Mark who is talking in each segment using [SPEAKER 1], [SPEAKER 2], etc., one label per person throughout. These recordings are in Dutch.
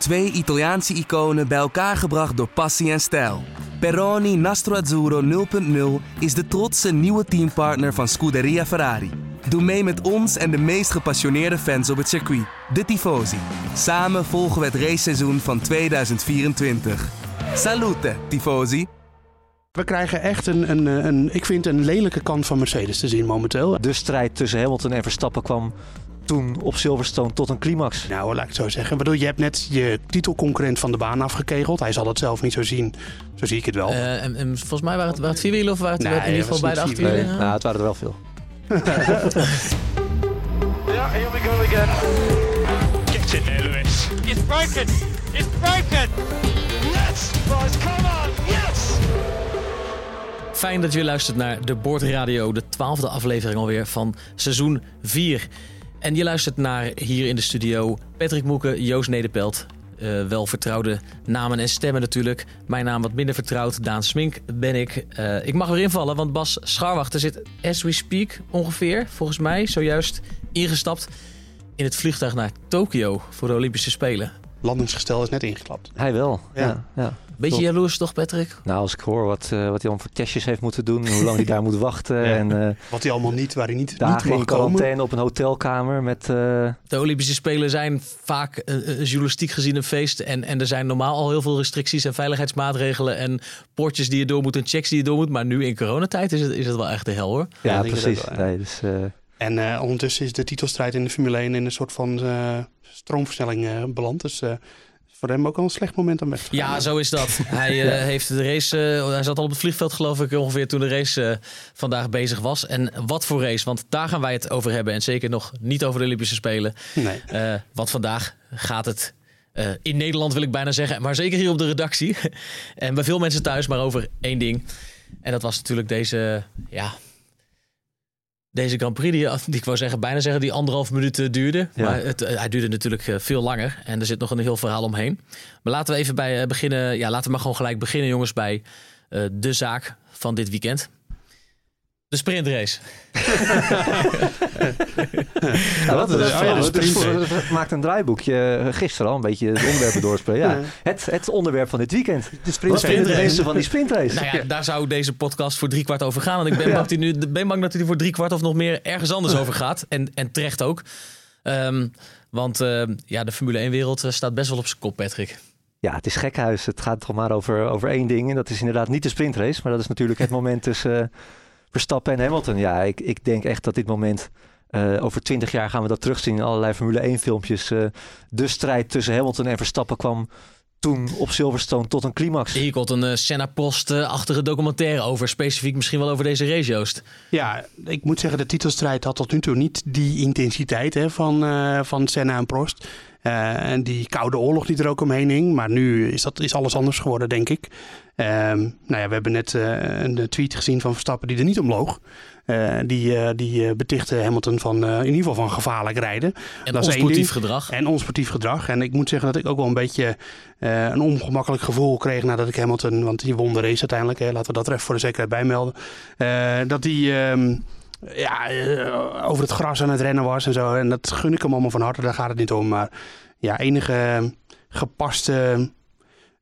[SPEAKER 1] Twee Italiaanse iconen bij elkaar gebracht door passie en stijl. Peroni Nastro Azzurro 0.0 is de trotse nieuwe teampartner van Scuderia Ferrari. Doe mee met ons en de meest gepassioneerde fans op het circuit, de Tifosi. Samen volgen we het raceseizoen van 2024. Salute, Tifosi!
[SPEAKER 2] We krijgen echt een, een, een, ik vind een lelijke kant van Mercedes te zien momenteel.
[SPEAKER 3] De strijd tussen Hamilton en Verstappen kwam toen op Silverstone tot een climax.
[SPEAKER 2] Nou, laat ik het zo zeggen. Ik bedoel, je hebt net je titelconcurrent van de baan afgekegeld. Hij zal het zelf niet zo zien. Zo zie ik het wel.
[SPEAKER 4] Uh, en, en, volgens mij waren het, waren het vier wielen of waren het
[SPEAKER 2] Nee,
[SPEAKER 4] in ieder geval bij de acht wielen?
[SPEAKER 3] Nou, het waren er wel veel.
[SPEAKER 5] Yeah, here we go again. Get in there, Lewis. It's broken. It's broken. Yes, boys, come on. Yes.
[SPEAKER 4] Fijn dat je luistert naar de Boordradio, de twaalfde aflevering alweer van seizoen 4. En je luistert naar hier in de studio Patrick Moeken, Joost Nederpelt. Eh, wel vertrouwde namen en stemmen natuurlijk. Mijn naam wat minder vertrouwd, Daan Smink ben ik. Eh, ik mag weer invallen, want Bas Scharwachter zit as we speak ongeveer, volgens mij, zojuist ingestapt in het vliegtuig naar Tokio voor de Olympische Spelen.
[SPEAKER 2] Landingsgestel is net ingeklapt.
[SPEAKER 3] Hij wel.
[SPEAKER 2] Ja.
[SPEAKER 3] Ja. Ja,
[SPEAKER 4] Beetje
[SPEAKER 3] Toch.
[SPEAKER 4] jaloers toch, Patrick?
[SPEAKER 3] Nou, als ik hoor wat, eh, wat hij dan voor testjes heeft moeten doen, hoe lang hij daar moet wachten.
[SPEAKER 2] Ja.
[SPEAKER 3] En eh
[SPEAKER 2] Wat hij allemaal niet, waar hij niet, niet
[SPEAKER 3] dagen
[SPEAKER 2] mag
[SPEAKER 3] in
[SPEAKER 2] komen.
[SPEAKER 3] quarantaine op een hotelkamer met... eh,
[SPEAKER 4] De Olympische Spelen zijn vaak journalistiek gezien een feest. En, en er zijn normaal al heel veel restricties en veiligheidsmaatregelen. En poortjes die je door moet en checks die je door moet. Maar nu in coronatijd is het, is het wel echt de hel hoor.
[SPEAKER 2] Ja,
[SPEAKER 3] precies. nee, dus, eh,
[SPEAKER 2] En eh, ondertussen is de titelstrijd in de Formule 1 in een soort van eh, stroomversnelling eh, beland. Dus eh, voor hem ook al een slecht moment om weg te gaan.
[SPEAKER 4] Ja, zo is dat. Hij eh, heeft de race. eh, hij zat al op het vliegveld, geloof ik, ongeveer toen de race eh, vandaag bezig was. En wat voor race? Want daar gaan wij het over hebben. En zeker nog niet over de Olympische Spelen.
[SPEAKER 2] Nee.
[SPEAKER 4] Want vandaag gaat het in Nederland, wil ik bijna zeggen. Maar zeker hier op de redactie. en bij veel mensen thuis, maar over één ding. En dat was natuurlijk deze. Ja. Deze Grand Prix, die, ik wou zeggen, bijna zeggen, die anderhalf minuut eh, duurde.
[SPEAKER 3] Ja.
[SPEAKER 4] Maar het, eh, hij duurde natuurlijk eh, veel langer. En er zit nog een heel verhaal omheen. Maar laten we even bij beginnen. Ja, laten we maar gewoon gelijk beginnen, jongens, bij de zaak van dit weekend. De sprintrace.
[SPEAKER 3] Ja, dat,
[SPEAKER 2] is-
[SPEAKER 3] is,
[SPEAKER 2] oh ja, de
[SPEAKER 3] het is voor-
[SPEAKER 2] sprint.
[SPEAKER 3] het maakt een draaiboekje eh, gisteren al een beetje de onderwerpen doorspelen. Ja.
[SPEAKER 2] Ja.
[SPEAKER 3] Het, het onderwerp van dit weekend.
[SPEAKER 2] De sprint
[SPEAKER 4] sprintrace.
[SPEAKER 3] mensen van die sprintrace?
[SPEAKER 4] Nou ja, daar zou deze podcast voor drie kwart over gaan. En ik ben,
[SPEAKER 3] Ja.
[SPEAKER 4] bang, dat hij nu, ben bang dat hij er voor drie kwart of nog meer ergens anders over gaat. En, en terecht ook. Ehm, want ehm, ja, de Formule 1-wereld staat best wel op zijn kop, Patrick.
[SPEAKER 3] Ja, het is gekhuis. Het gaat toch maar over, over één ding. En dat is inderdaad niet de sprintrace. Maar dat is natuurlijk het moment tussen eh, Verstappen en Hamilton. Ja, ik, ik denk echt dat dit moment... eh, over twintig jaar gaan we dat terugzien in allerlei Formule 1 filmpjes. Eh, de strijd tussen Hamilton en Verstappen kwam toen op Silverstone tot een climax.
[SPEAKER 4] Hier komt een eh, Senna-Prost-achtige documentaire over. Specifiek misschien wel over deze race, Joost.
[SPEAKER 2] Ja, ik moet zeggen, de titelstrijd had tot nu toe niet die intensiteit hè, van, eh, van Senna en Prost. Eh, en die koude oorlog die er ook omheen hing. Maar nu is, dat, is alles anders geworden, denk ik. Ehm, nou ja, we hebben net eh, een tweet gezien van Verstappen die er niet om loog. Eh, die eh, die betichtte Hamilton van in ieder geval van gevaarlijk rijden.
[SPEAKER 4] En
[SPEAKER 2] Dat
[SPEAKER 4] onsportief gedrag.
[SPEAKER 2] En onsportief gedrag. En ik moet zeggen dat ik ook wel een beetje een ongemakkelijk gevoel kreeg nadat ik Hamilton, want die won de race uiteindelijk, hè, laten we dat er even voor de zekerheid bijmelden. dat die ehm, ja, over het gras aan het rennen was en zo. En dat gun ik hem allemaal van harte, daar gaat het niet om. Maar ja, enige gepaste.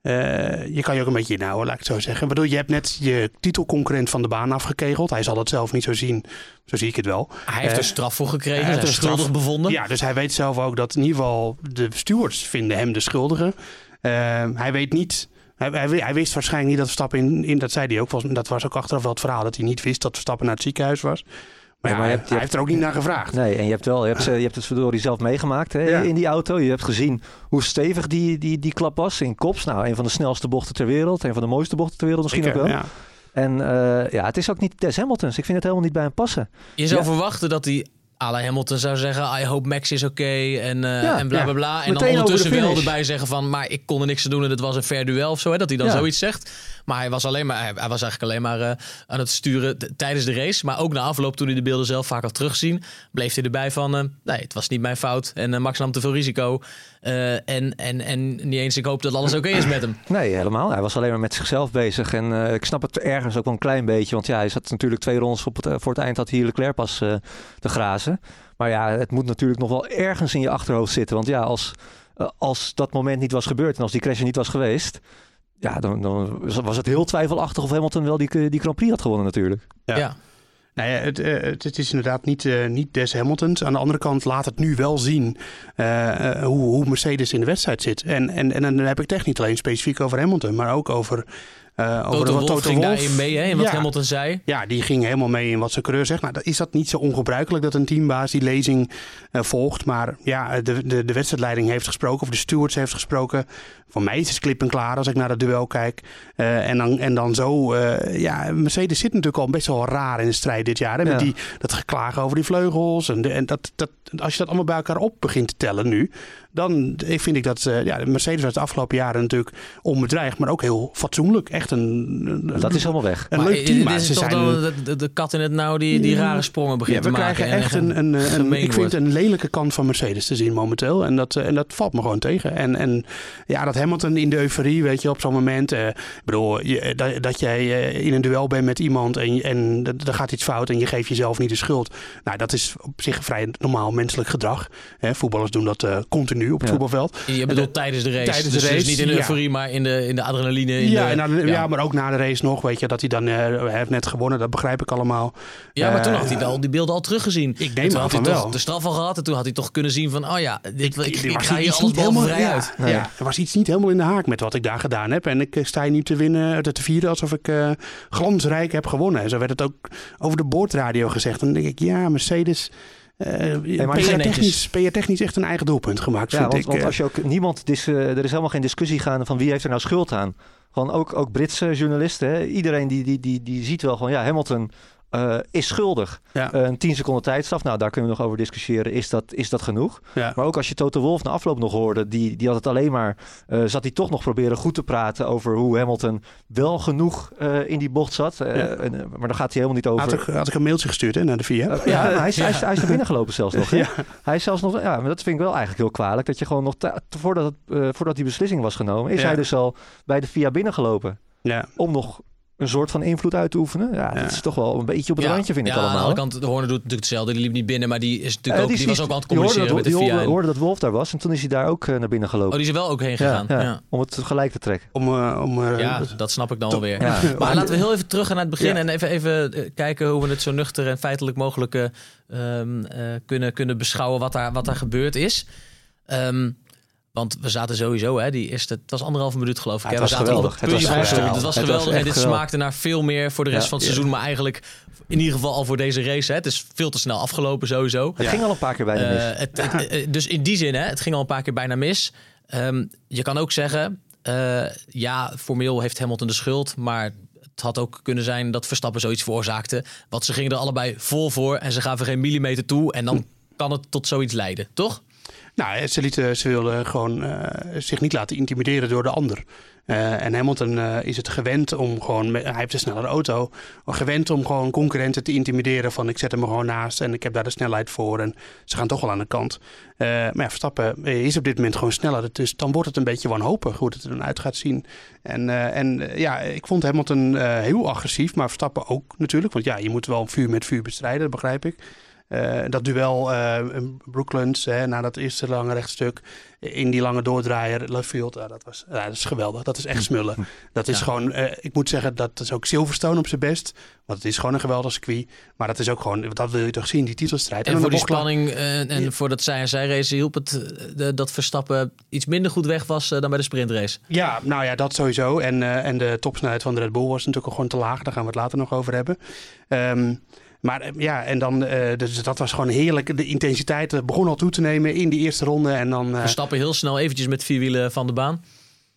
[SPEAKER 2] Eh, je kan je ook een beetje inhouden, laat ik het zo zeggen. Ik bedoel, je hebt net je titelconcurrent van de baan afgekegeld. Hij zal dat zelf niet zo zien. Zo zie ik het wel.
[SPEAKER 4] Hij heeft
[SPEAKER 2] Eh,
[SPEAKER 4] er straf voor gekregen.
[SPEAKER 2] hij heeft er
[SPEAKER 4] schuldig bevonden.
[SPEAKER 2] Ja, dus hij weet zelf ook dat in ieder geval de stewards vinden hem de schuldige. Eh, hij weet niet. Hij, wist waarschijnlijk niet dat Verstappen in, in dat zei hij ook. Dat was ook achteraf wel het verhaal dat hij niet wist dat Verstappen naar het ziekenhuis was. Maar,
[SPEAKER 3] Ja,
[SPEAKER 2] ja,
[SPEAKER 3] maar je
[SPEAKER 2] hij,
[SPEAKER 3] hebt- je
[SPEAKER 2] hij heeft er ook niet naar gevraagd.
[SPEAKER 3] Nee, en je hebt wel, je hebt, ze- je hebt het verdorie zelf meegemaakt hè,
[SPEAKER 2] Ja.
[SPEAKER 3] in die auto. Je hebt gezien hoe stevig die, die, die klap was in Kops. Nou, een van de snelste bochten ter wereld. Een van de mooiste bochten ter wereld misschien
[SPEAKER 2] Zeker,
[SPEAKER 3] ook wel.
[SPEAKER 2] ja.
[SPEAKER 3] En eh, ja, het is ook niet Des Hamiltons. Ik vind het helemaal niet bij hem passen.
[SPEAKER 4] Je zou
[SPEAKER 3] Ja.
[SPEAKER 4] verwachten dat hij à la Hamilton zou zeggen... I hope Max is oké en, eh,
[SPEAKER 3] Ja,
[SPEAKER 4] en bla
[SPEAKER 2] ja.
[SPEAKER 4] bla bla. En
[SPEAKER 3] Meteen
[SPEAKER 4] dan ondertussen wel erbij zeggen van... maar ik kon er niks aan doen en het was een fair duel of zo. Hè, dat hij dan
[SPEAKER 3] Ja.
[SPEAKER 4] zoiets zegt. Maar hij was, alleen maar, hij, was eigenlijk alleen maar eh, aan het sturen tijdens de race. Maar ook na afloop, toen hij de beelden zelf vaak had terugzien... bleef hij erbij van... eh, nee, het was niet mijn fout en eh, Max nam te veel risico. En, en, en niet eens ik hoop dat alles oké is met hem.
[SPEAKER 3] Nee, helemaal. Hij was alleen maar met zichzelf bezig. En ik snap het ergens ook wel een klein beetje. Want ja, hij zat natuurlijk twee rondes voor het eind had hij Leclerc pas te grazen. Maar ja, het moet natuurlijk nog wel ergens in je achterhoofd zitten. Want ja, als, als dat moment niet was gebeurd en als die crash er niet was geweest, ja, dan, dan was het heel twijfelachtig of Hamilton wel die, die Grand Prix had gewonnen natuurlijk.
[SPEAKER 2] Ja.
[SPEAKER 4] ja.
[SPEAKER 2] Nou ja, het, eh, het, het is inderdaad niet, eh, niet des Hamiltons. Aan de andere kant laat het nu wel zien eh, eh, hoe, hoe Mercedes in de wedstrijd zit. En, en, en dan heb ik het echt niet alleen specifiek over Hamilton, maar ook over, eh over
[SPEAKER 4] Toto
[SPEAKER 2] wat
[SPEAKER 4] Wolff ging daarin mee, hè, in wat
[SPEAKER 2] Ja.
[SPEAKER 4] Hamilton zei.
[SPEAKER 2] Ja, die ging helemaal mee in wat zijn coureur zegt. Nou, dat, is dat niet zo ongebruikelijk dat een teambaas die lezing eh, volgt. Maar ja, de, de, de wedstrijdleiding heeft gesproken, of de stewards heeft gesproken. Voor mij is het klip en klaar als ik naar het duel kijk. Eh, en, dan, en dan zo, eh, ja, Mercedes zit natuurlijk al best wel raar in de strijd dit jaar. Hè,
[SPEAKER 3] Ja.
[SPEAKER 2] Met die, dat geklagen over die vleugels. En, de- en dat, dat, als je dat allemaal bij elkaar op begint te tellen nu, dan eh, vind ik dat eh, ja, Mercedes was de afgelopen jaren natuurlijk onbedreigd, maar ook heel fatsoenlijk. Echt een, een-
[SPEAKER 3] Dat is helemaal weg.
[SPEAKER 2] een
[SPEAKER 4] maar
[SPEAKER 2] leuk team. maar ze
[SPEAKER 4] toch
[SPEAKER 2] zijn,
[SPEAKER 4] dan de, de, de kat in het nauw die, die rare sprongen begint
[SPEAKER 2] ja, we
[SPEAKER 4] te maken.
[SPEAKER 2] krijgen
[SPEAKER 4] en
[SPEAKER 2] echt een, een, een, ik vind een lelijke kant van Mercedes te zien momenteel. En dat, eh, en dat valt me gewoon tegen. En, en ja, dat Hamilton in de euforie, weet je, op zo'n moment. eh, ik bedoel, je, eh, dat, dat jij eh, in een duel bent met iemand en, en er gaat iets fout en je geeft jezelf niet de schuld. Nou, dat is op zich vrij normaal menselijk gedrag. Hè, voetballers doen dat eh, continu op het
[SPEAKER 3] Ja.
[SPEAKER 2] voetbalveld.
[SPEAKER 4] Je bedoelt tijdens de race.
[SPEAKER 2] Tijdens de
[SPEAKER 4] dus, dus
[SPEAKER 2] race,
[SPEAKER 4] niet in de
[SPEAKER 2] ja.
[SPEAKER 4] euforie, maar in de, in de adrenaline. In
[SPEAKER 2] ja,
[SPEAKER 4] de,
[SPEAKER 2] en dan- ja.
[SPEAKER 4] Ja.
[SPEAKER 2] maar ook na de race nog, weet je, dat hij dan eh, hij heeft net gewonnen, dat begrijp ik allemaal.
[SPEAKER 4] Ja, maar toen
[SPEAKER 2] Eh,
[SPEAKER 4] had hij al die beelden al teruggezien.
[SPEAKER 2] Ik neem aan van wel.
[SPEAKER 4] de straf al gehad. En toen had hij toch kunnen zien van, oh ja, dit, ik, ga hier
[SPEAKER 2] iets
[SPEAKER 4] alles behalve vrij
[SPEAKER 2] ja,
[SPEAKER 4] uit.
[SPEAKER 3] Nee.
[SPEAKER 2] Ja, er was iets niet helemaal in de haak met wat ik daar gedaan heb. En ik eh, sta hier nu te winnen, te vieren alsof ik eh, glansrijk heb gewonnen. En zo werd het ook over de boordradio gezegd. En dan denk ik, ja, Mercedes... eh
[SPEAKER 3] maar
[SPEAKER 2] PR
[SPEAKER 4] zijn
[SPEAKER 2] technisch, PR-technisch echt een eigen doelpunt gemaakt,
[SPEAKER 3] Ja,
[SPEAKER 2] vind
[SPEAKER 3] want,
[SPEAKER 2] ik.
[SPEAKER 3] want als je ook niemand, er is helemaal geen discussie gaande van wie heeft er nou schuld aan. Ook, ook Britse journalisten, hè? iedereen die, die, die, die ziet wel gewoon, ja, Hamilton eh, is schuldig.
[SPEAKER 2] Ja.
[SPEAKER 3] Eh, een 10 seconden tijdstraf, nou daar kunnen we nog over discussiëren, is dat, is dat genoeg?
[SPEAKER 2] ja.
[SPEAKER 3] Maar ook als je Toto Wolff na afloop nog hoorde, die, die had het alleen maar, eh, zat hij toch nog proberen goed te praten over hoe Hamilton wel genoeg in die bocht zat.
[SPEAKER 2] Ja.
[SPEAKER 3] en, maar daar gaat hij helemaal niet over.
[SPEAKER 2] Had ik, had ik een mailtje gestuurd hè, naar de VIA.
[SPEAKER 3] Ja, hij is, hij, hij is naar binnen gelopen zelfs nog. Hè? Hij is zelfs nog, ja, maar dat vind ik wel eigenlijk heel kwalijk. Dat je gewoon nog, voordat, het, voordat die beslissing was genomen, is hij dus al bij de VIA binnengelopen.
[SPEAKER 2] Ja.
[SPEAKER 3] Om nog een soort van invloed uit te oefenen. Ja,
[SPEAKER 2] Ja.
[SPEAKER 3] dat is toch wel een beetje op het
[SPEAKER 4] Ja,
[SPEAKER 3] randje, vind ik
[SPEAKER 4] ja,
[SPEAKER 3] allemaal.
[SPEAKER 4] aan de andere kant, de Horner doet natuurlijk hetzelfde. Die liep niet binnen, maar die, is natuurlijk
[SPEAKER 3] Eh,
[SPEAKER 4] ook, die,
[SPEAKER 3] is-
[SPEAKER 4] was ook aan het communiceren met de
[SPEAKER 3] die
[SPEAKER 4] VIA.
[SPEAKER 3] hoorde,
[SPEAKER 4] en-
[SPEAKER 3] hoorde dat Wolf daar was en toen is hij daar ook eh, naar binnen gelopen.
[SPEAKER 4] Oh, die is er wel ook heen gegaan.
[SPEAKER 3] ja,
[SPEAKER 4] Ja,
[SPEAKER 3] Om het gelijk te trekken.
[SPEAKER 2] Om, eh, om, eh,
[SPEAKER 4] Ja, dat snap ik dan wel weer.
[SPEAKER 3] Ja.
[SPEAKER 4] Maar laten we heel even terug gaan naar het begin
[SPEAKER 2] Ja.
[SPEAKER 4] en even, even kijken hoe we het zo nuchter en feitelijk mogelijk eh, ehm, eh, kunnen, kunnen beschouwen wat daar, wat daar gebeurd is. Ehm, want we zaten sowieso, hè, die eerste, het was anderhalve minuut geloof ik.
[SPEAKER 3] Ja, het
[SPEAKER 4] we
[SPEAKER 3] was
[SPEAKER 4] zaten
[SPEAKER 3] geweldig.
[SPEAKER 4] op het
[SPEAKER 3] Het was
[SPEAKER 4] puntje van de
[SPEAKER 3] geweldig.
[SPEAKER 4] stoel. Het was
[SPEAKER 3] Het was
[SPEAKER 4] geweldig en dit
[SPEAKER 3] geweldig.
[SPEAKER 4] smaakte naar veel meer voor de rest
[SPEAKER 3] Ja,
[SPEAKER 4] van het
[SPEAKER 3] ja.
[SPEAKER 4] seizoen. Maar eigenlijk in ieder geval al voor deze race. Hè. Het is veel te snel afgelopen sowieso.
[SPEAKER 3] Het ging al een paar keer bijna mis.
[SPEAKER 4] Eh, het, het- eh, dus in die zin, hè, het ging al een paar keer bijna mis. Ehm, je kan ook zeggen, eh, ja, formeel heeft Hamilton de schuld, maar het had ook kunnen zijn dat Verstappen zoiets veroorzaakte. Want ze gingen er allebei vol voor en ze gaven geen millimeter toe. En dan kan het tot zoiets leiden, toch?
[SPEAKER 2] Nou, ze, lieten, ze wilden gewoon eh, zich niet laten intimideren door de ander. Eh, en Hamilton eh, is het gewend om gewoon, hij heeft een snellere auto, gewend om gewoon concurrenten te intimideren van ik zet hem gewoon naast en ik heb daar de snelheid voor en ze gaan toch wel aan de kant. Eh, maar ja, Verstappen eh, is op dit moment gewoon sneller, dus dan wordt het een beetje wanhopig hoe het er dan uit gaat zien. En, eh, en eh, ja, ik vond Hamilton eh, heel agressief, maar Verstappen ook natuurlijk, want ja, je moet wel vuur met vuur bestrijden, dat begrijp ik. Eh, dat duel eh Brooklands, hè, na dat eerste lange rechtstuk, in die lange doordraaier, Luffield, ja, dat, was, dat is geweldig. Dat is echt smullen. Dat is
[SPEAKER 4] Ja.
[SPEAKER 2] gewoon, eh, ik moet zeggen, dat is ook Silverstone op zijn best. Want het is gewoon een geweldig circuit. Maar dat is ook gewoon, dat wil je toch zien, die titelstrijd.
[SPEAKER 4] En voor die spanning en
[SPEAKER 2] Ja.
[SPEAKER 4] voor dat zij en zij race hielp het de- dat Verstappen iets minder goed weg was dan bij de sprintrace.
[SPEAKER 2] Ja, nou ja, dat sowieso. En, en de topsnelheid van de Red Bull was natuurlijk ook gewoon te laag. Daar gaan we het later nog over hebben. Ehm, maar eh, ja, en dan, eh, dus dat was gewoon heerlijk. De intensiteit begon al toe te nemen in die eerste ronde. En dan eh,
[SPEAKER 4] Verstappen heel snel eventjes met vier wielen van de baan.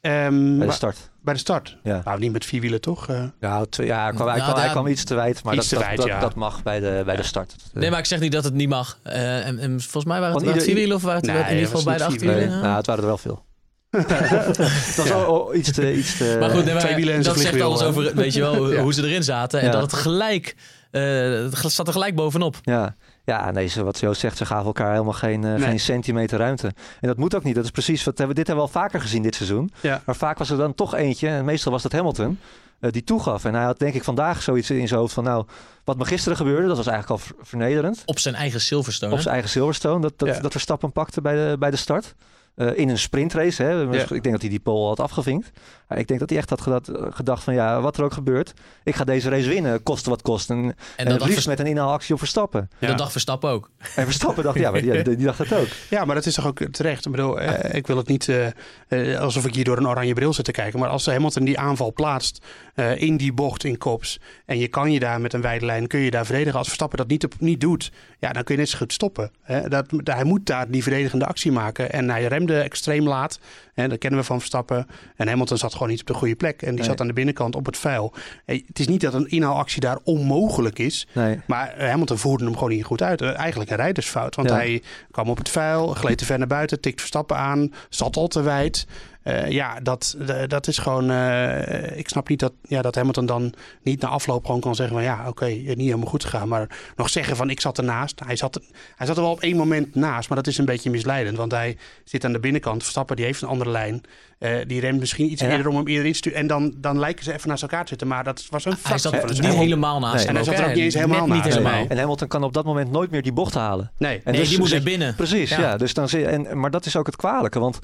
[SPEAKER 2] ehm,
[SPEAKER 3] bij de start.
[SPEAKER 2] bij de start.
[SPEAKER 3] Ja.
[SPEAKER 2] Nou, niet met vier wielen toch? Eh,
[SPEAKER 3] Ja, twee, ja, hij kwam, hij,
[SPEAKER 4] Ja,
[SPEAKER 3] kwam, hij
[SPEAKER 4] daar-
[SPEAKER 3] kwam iets te wijd, maar dat,
[SPEAKER 2] te
[SPEAKER 3] dat,
[SPEAKER 2] wijd,
[SPEAKER 3] dat,
[SPEAKER 2] ja.
[SPEAKER 3] dat mag bij de, bij de start.
[SPEAKER 4] Nee, maar ik zeg niet dat het niet mag. Eh, en, en volgens mij waren het,
[SPEAKER 3] ieder-
[SPEAKER 4] vier wielen of waren het
[SPEAKER 2] Nee,
[SPEAKER 4] in ieder geval bij de acht
[SPEAKER 3] Nee,
[SPEAKER 4] wielen?
[SPEAKER 3] nou, het waren er wel veel. het was al iets te... Iets te
[SPEAKER 4] Maar goed, nee, maar
[SPEAKER 2] Twee wielen en
[SPEAKER 4] dat zegt alles over weet je wel, hoe-
[SPEAKER 2] Ja.
[SPEAKER 4] hoe ze erin zaten. En
[SPEAKER 3] Ja.
[SPEAKER 4] dat het gelijk, het zat er gelijk bovenop.
[SPEAKER 3] Ja, ja nee, ze- wat Joost zegt, ze gaven elkaar helemaal geen, eh,
[SPEAKER 2] Nee.
[SPEAKER 3] geen centimeter ruimte. En dat moet ook niet. Dat is precies wat hebben, dit hebben we al vaker gezien dit seizoen.
[SPEAKER 2] Ja.
[SPEAKER 3] Maar vaak was er dan toch eentje, en meestal was dat Hamilton, eh, die toegaf. En hij had denk ik vandaag zoiets in zijn hoofd van, nou, wat me gisteren gebeurde, dat was eigenlijk al ver- vernederend.
[SPEAKER 4] Op zijn eigen Silverstone.
[SPEAKER 3] Op
[SPEAKER 4] hè?
[SPEAKER 3] zijn eigen Silverstone, dat, dat,
[SPEAKER 2] Ja.
[SPEAKER 3] dat Verstappen pakte bij de, bij de start. eh, in een sprintrace. Hè.
[SPEAKER 2] Ja.
[SPEAKER 3] Ik denk dat hij die pole had afgevinkt. Ik denk dat hij echt had gedacht, gedacht van ja, wat er ook gebeurt. Ik ga deze race winnen, koste wat kost. En, en,
[SPEAKER 4] En dat,
[SPEAKER 3] liefst met een inhaalactie op Verstappen.
[SPEAKER 2] Ja.
[SPEAKER 4] dat dacht Verstappen ook.
[SPEAKER 3] En Verstappen dacht, ja, maar die, die dacht dat ook.
[SPEAKER 2] Ja, maar dat is toch ook terecht. Ik bedoel, eh, ik wil het niet eh, eh, alsof ik hier door een oranje bril zit te kijken. Maar als Hamilton die aanval plaatst eh, in die bocht in kops. En je kan je daar met een wijde lijn, kun je daar verdedigen. Als Verstappen dat niet, niet doet, ja, dan kun je net zo goed stoppen. Hè. Dat, hij moet daar die verdedigende actie maken. En hij remde extreem laat. Hè, dat kennen we van Verstappen. En Hamilton zat gewoon niet op de goede plek. En die
[SPEAKER 3] Nee.
[SPEAKER 2] zat aan de binnenkant op het vuil. Het is niet dat een inhaalactie daar onmogelijk is.
[SPEAKER 3] Nee.
[SPEAKER 2] Maar eh, Hamilton voerde hem gewoon niet goed uit. Eh, Eigenlijk een rijdersfout. Want
[SPEAKER 3] Ja.
[SPEAKER 2] hij kwam op het vuil, gleed te ver naar buiten, tikt Verstappen aan, zat al te wijd. Eh, ja, dat, dat is gewoon. eh, ik snap niet dat, ja, dat Hamilton dan niet na afloop gewoon kan zeggen: van ja, oké, eh, niet helemaal goed gegaan. Maar nog zeggen van ik zat ernaast. Hij zat, er- hij zat er wel op één moment naast, maar dat is een beetje misleidend. Want hij zit aan de binnenkant. Verstappen die heeft een andere lijn. Eh, die remt misschien iets
[SPEAKER 3] Ja.
[SPEAKER 2] eerder om hem eerder in te sturen. En dan, dan lijken ze even naast elkaar te zitten. Maar dat was een
[SPEAKER 4] Hij zat
[SPEAKER 2] een
[SPEAKER 4] niet helemaal naast
[SPEAKER 3] Nee.
[SPEAKER 2] En hij zat er ook niet eens helemaal
[SPEAKER 4] niet
[SPEAKER 2] naast.
[SPEAKER 4] helemaal.
[SPEAKER 3] En Hamilton kan op dat moment nooit meer die bocht halen.
[SPEAKER 2] Nee.
[SPEAKER 3] En
[SPEAKER 4] Nee,
[SPEAKER 3] dus
[SPEAKER 4] die moet
[SPEAKER 3] zit-
[SPEAKER 4] er binnen.
[SPEAKER 3] Precies,
[SPEAKER 4] Ja.
[SPEAKER 3] ja. Dus dan en, maar dat is ook het kwalijke. Want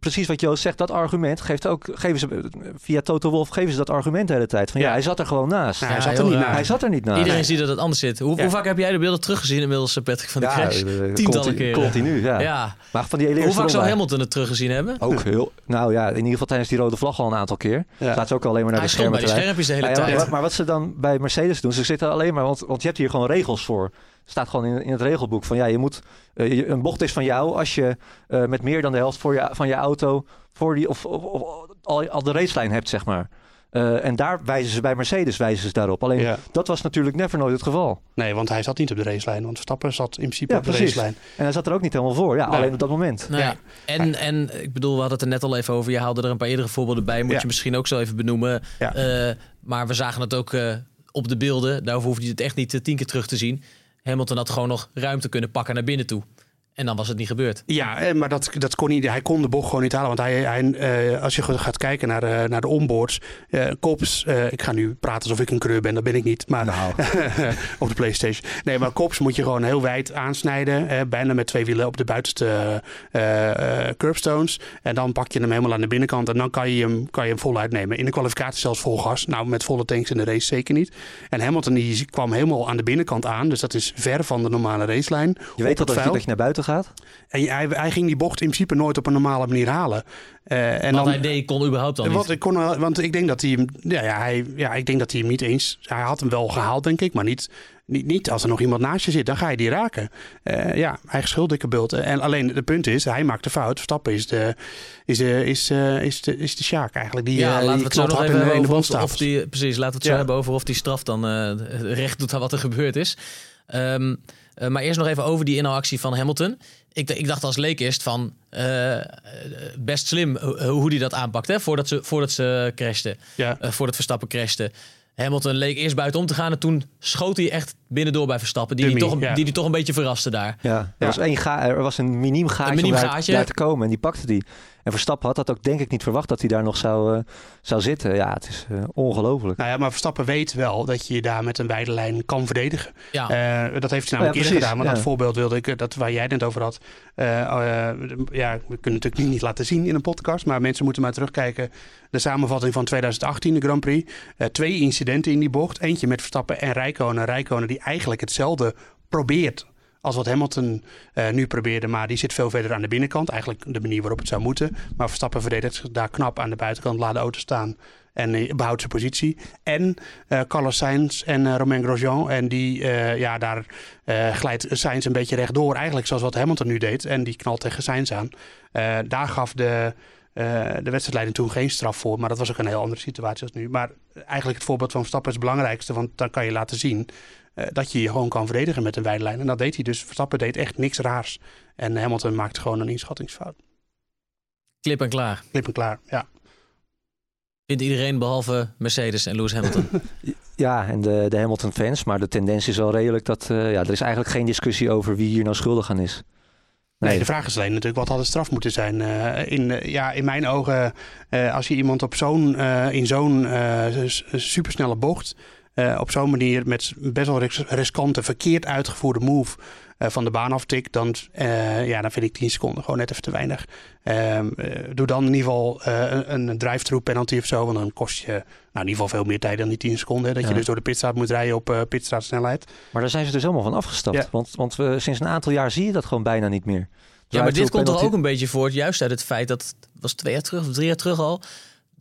[SPEAKER 3] precies wat Joost zegt, dat argument geeft ook, geven ze, via Toto Wolf geven ze dat argument de hele tijd. Van ja,
[SPEAKER 2] Ja.
[SPEAKER 3] hij zat er gewoon naast.
[SPEAKER 2] Nou, hij
[SPEAKER 4] Ja,
[SPEAKER 2] zat er niet naast.
[SPEAKER 3] Hij zat er niet naast.
[SPEAKER 4] Iedereen ziet dat het anders zit. Hoe,
[SPEAKER 2] Ja.
[SPEAKER 4] hoe vaak heb jij de beelden teruggezien inmiddels, eh, Patrick van de Crash?
[SPEAKER 3] eh,
[SPEAKER 4] Tientallen
[SPEAKER 3] continu,
[SPEAKER 4] keren.
[SPEAKER 3] Continu, ja.
[SPEAKER 4] Ja.
[SPEAKER 3] Maar van die hele
[SPEAKER 4] Hoe vaak zou Hamilton het teruggezien hebben?
[SPEAKER 3] Ook heel. Nou ja, in ieder geval tijdens die rode vlag al een aantal keer.
[SPEAKER 2] Ja.
[SPEAKER 3] Staat ze ook alleen maar naar
[SPEAKER 4] Hij
[SPEAKER 3] de schermen
[SPEAKER 4] bij
[SPEAKER 3] wijzen.
[SPEAKER 4] schermpjes de hele
[SPEAKER 3] ja,
[SPEAKER 4] tijd.
[SPEAKER 3] maar, maar wat ze dan bij Mercedes doen, ze zitten alleen maar, want, want je hebt hier gewoon regels voor. Staat gewoon in, in het regelboek van ja, je moet eh, je- een bocht is van jou als je eh, met meer dan de helft voor je, van je auto voor die of, of, of al, al de racelijn hebt, zeg maar. Eh, en daar wijzen ze bij Mercedes wijzen ze daarop. Alleen
[SPEAKER 2] Ja.
[SPEAKER 3] dat was natuurlijk never nooit het geval.
[SPEAKER 2] Nee, want hij zat niet op de racelijn. Want Verstappen zat in principe
[SPEAKER 3] Ja,
[SPEAKER 2] op de
[SPEAKER 3] precies.
[SPEAKER 2] racelijn.
[SPEAKER 3] En hij zat er ook niet helemaal voor. Ja,
[SPEAKER 2] Nee.
[SPEAKER 3] alleen op dat moment.
[SPEAKER 4] Nee.
[SPEAKER 2] Ja.
[SPEAKER 4] En, en ik bedoel, we hadden het er net al even over. Je haalde er een paar eerdere voorbeelden bij. Moet
[SPEAKER 2] Ja.
[SPEAKER 4] je misschien ook zo even benoemen.
[SPEAKER 2] Ja.
[SPEAKER 4] Eh, maar we zagen het ook eh, op de beelden. Daarover hoefde je het echt niet tien keer terug te zien. Hamilton had gewoon nog ruimte kunnen pakken naar binnen toe. En dan was het niet gebeurd.
[SPEAKER 2] Ja, eh, maar dat, dat kon niet. Hij kon de bocht gewoon niet halen. Want hij, hij, eh, als je gaat kijken naar, eh, naar de onboards. eh Kops, eh, ik ga nu praten alsof ik een creur ben. Dat ben ik niet. Maar
[SPEAKER 3] Nou,
[SPEAKER 2] op de PlayStation. Nee, maar Kops moet je gewoon heel wijd aansnijden. bijna met twee wielen op de buitenste curbstones. En dan pak je hem helemaal aan de binnenkant. En dan kan je hem, kan je hem voluit nemen. In de kwalificatie zelfs vol gas. Nou, met volle tanks in de race zeker niet. En Hamilton die kwam helemaal aan de binnenkant aan. Dus dat is ver van de normale racelijn.
[SPEAKER 3] je weet dat dat je naar buiten gaat?
[SPEAKER 2] En hij, hij ging die bocht in principe nooit op een normale manier halen. Eh, en
[SPEAKER 4] Wat
[SPEAKER 2] dan,
[SPEAKER 4] hij deed, kon überhaupt al
[SPEAKER 2] wat
[SPEAKER 4] niet.
[SPEAKER 2] ik kon, wel- want ik denk dat hij hem, ja, ja, hij, ja, ik denk dat hij hem niet eens, hij had hem wel gehaald denk ik, maar niet, niet, niet als er nog iemand naast je zit, dan ga je die raken. Eh, ja, eigen schuld, dikke bult. En alleen het punt is, hij maakt de fout. Verstappen is de, is de, is, eh, is de, is de Sjaak eigenlijk. Die,
[SPEAKER 4] ja,
[SPEAKER 2] eh,
[SPEAKER 4] laten
[SPEAKER 2] die
[SPEAKER 4] we het zo nog
[SPEAKER 2] hard
[SPEAKER 4] even
[SPEAKER 2] de-
[SPEAKER 4] hebben
[SPEAKER 2] de
[SPEAKER 4] over of, of die, precies, laten we het zo
[SPEAKER 2] Ja.
[SPEAKER 4] hebben over of die straf dan eh, recht doet aan wat er gebeurd is. Ehm, eh, maar eerst nog even over die inhaalactie van Hamilton. Ik, ik dacht als leek eerst van eh, eh, best slim ho- hoe hij dat aanpakt, hè, voordat ze, voordat ze crashten,
[SPEAKER 2] Ja.
[SPEAKER 4] voordat Verstappen crashte. Hamilton leek eerst buitenom te gaan en toen schoot hij echt binnendoor bij Verstappen, die, die, toch,
[SPEAKER 2] ja.
[SPEAKER 4] die, die toch een beetje verraste daar.
[SPEAKER 3] Ja, er,
[SPEAKER 2] Ja.
[SPEAKER 3] Was één ga er was een miniem gaatje
[SPEAKER 4] Een miniem
[SPEAKER 3] om daar,
[SPEAKER 4] gaatje.
[SPEAKER 3] daar te komen en die pakte die. En Verstappen had dat ook denk ik niet verwacht dat hij daar nog zou, eh, zou zitten. Ja, het is eh, ongelooflijk.
[SPEAKER 2] Nou ja, maar Verstappen weet wel dat je je daar met een wijde lijn kan verdedigen.
[SPEAKER 4] Ja,
[SPEAKER 2] Eh, dat heeft hij namelijk
[SPEAKER 3] Ja,
[SPEAKER 2] eerder gedaan. Want
[SPEAKER 3] ja.
[SPEAKER 2] dat voorbeeld wilde ik, dat waar jij het net over had. ja, we kunnen het natuurlijk nu niet laten zien in een podcast. Maar mensen moeten maar terugkijken. De samenvatting van 2018, de Grand Prix. Eh, twee incidenten in die bocht. Eentje met Verstappen en Rijkonen. Rijkonen die eigenlijk hetzelfde probeert als wat Hamilton eh, nu probeerde. Maar die zit veel verder aan de binnenkant. Eigenlijk de manier waarop het zou moeten. Maar Verstappen verdedigt zich daar knap aan de buitenkant. Laat de auto staan. En eh, behoudt zijn positie. En eh Carlos Sainz en Romain Grosjean. En die, ja, daar glijdt Sainz een beetje rechtdoor. Eigenlijk zoals wat Hamilton nu deed. En die knalt tegen Sainz aan. Daar gaf de, eh, de wedstrijdleiding toen geen straf voor. Maar dat was ook een heel andere situatie als nu. Maar eigenlijk het voorbeeld van Verstappen is het belangrijkste. Want dan kan je laten zien eh, dat je je gewoon kan verdedigen met een wijde lijn. En dat deed hij dus. Verstappen deed echt niks raars. En Hamilton maakte gewoon een inschattingsfout.
[SPEAKER 4] klip en klaar.
[SPEAKER 2] Klip en klaar, ja.
[SPEAKER 4] Vindt iedereen behalve Mercedes en Lewis Hamilton.
[SPEAKER 3] Ja, en de, de Hamilton fans. Maar de tendens is wel redelijk dat eh, ja, er is eigenlijk geen discussie over wie hier nou schuldig aan is.
[SPEAKER 2] Nee, de vraag is alleen natuurlijk wat had de straf moeten zijn. Eh, in, ja, in mijn ogen, eh, als je iemand op zo'n, eh, in zo'n eh, supersnelle bocht eh, op zo'n manier met best wel ris- riskante, verkeerd uitgevoerde move eh, van de baan aftikt, dan, eh, ja, dan vind ik 10 seconden gewoon net even te weinig. Ehm, eh, doe dan in ieder geval eh, een, een drive-through penalty of zo, want dan kost je nou, in ieder geval veel meer tijd dan die 10 seconden. hè, Dat
[SPEAKER 3] Ja.
[SPEAKER 2] je dus door de pitstraat moet rijden op eh pitstraatsnelheid.
[SPEAKER 3] Maar daar zijn ze dus helemaal van afgestapt.
[SPEAKER 2] Ja.
[SPEAKER 3] Want, want we, sinds een aantal jaar zie je dat gewoon bijna niet meer.
[SPEAKER 4] Ja, maar dit komt er ook een beetje voort, juist uit het feit dat het was twee jaar terug of drie jaar terug al.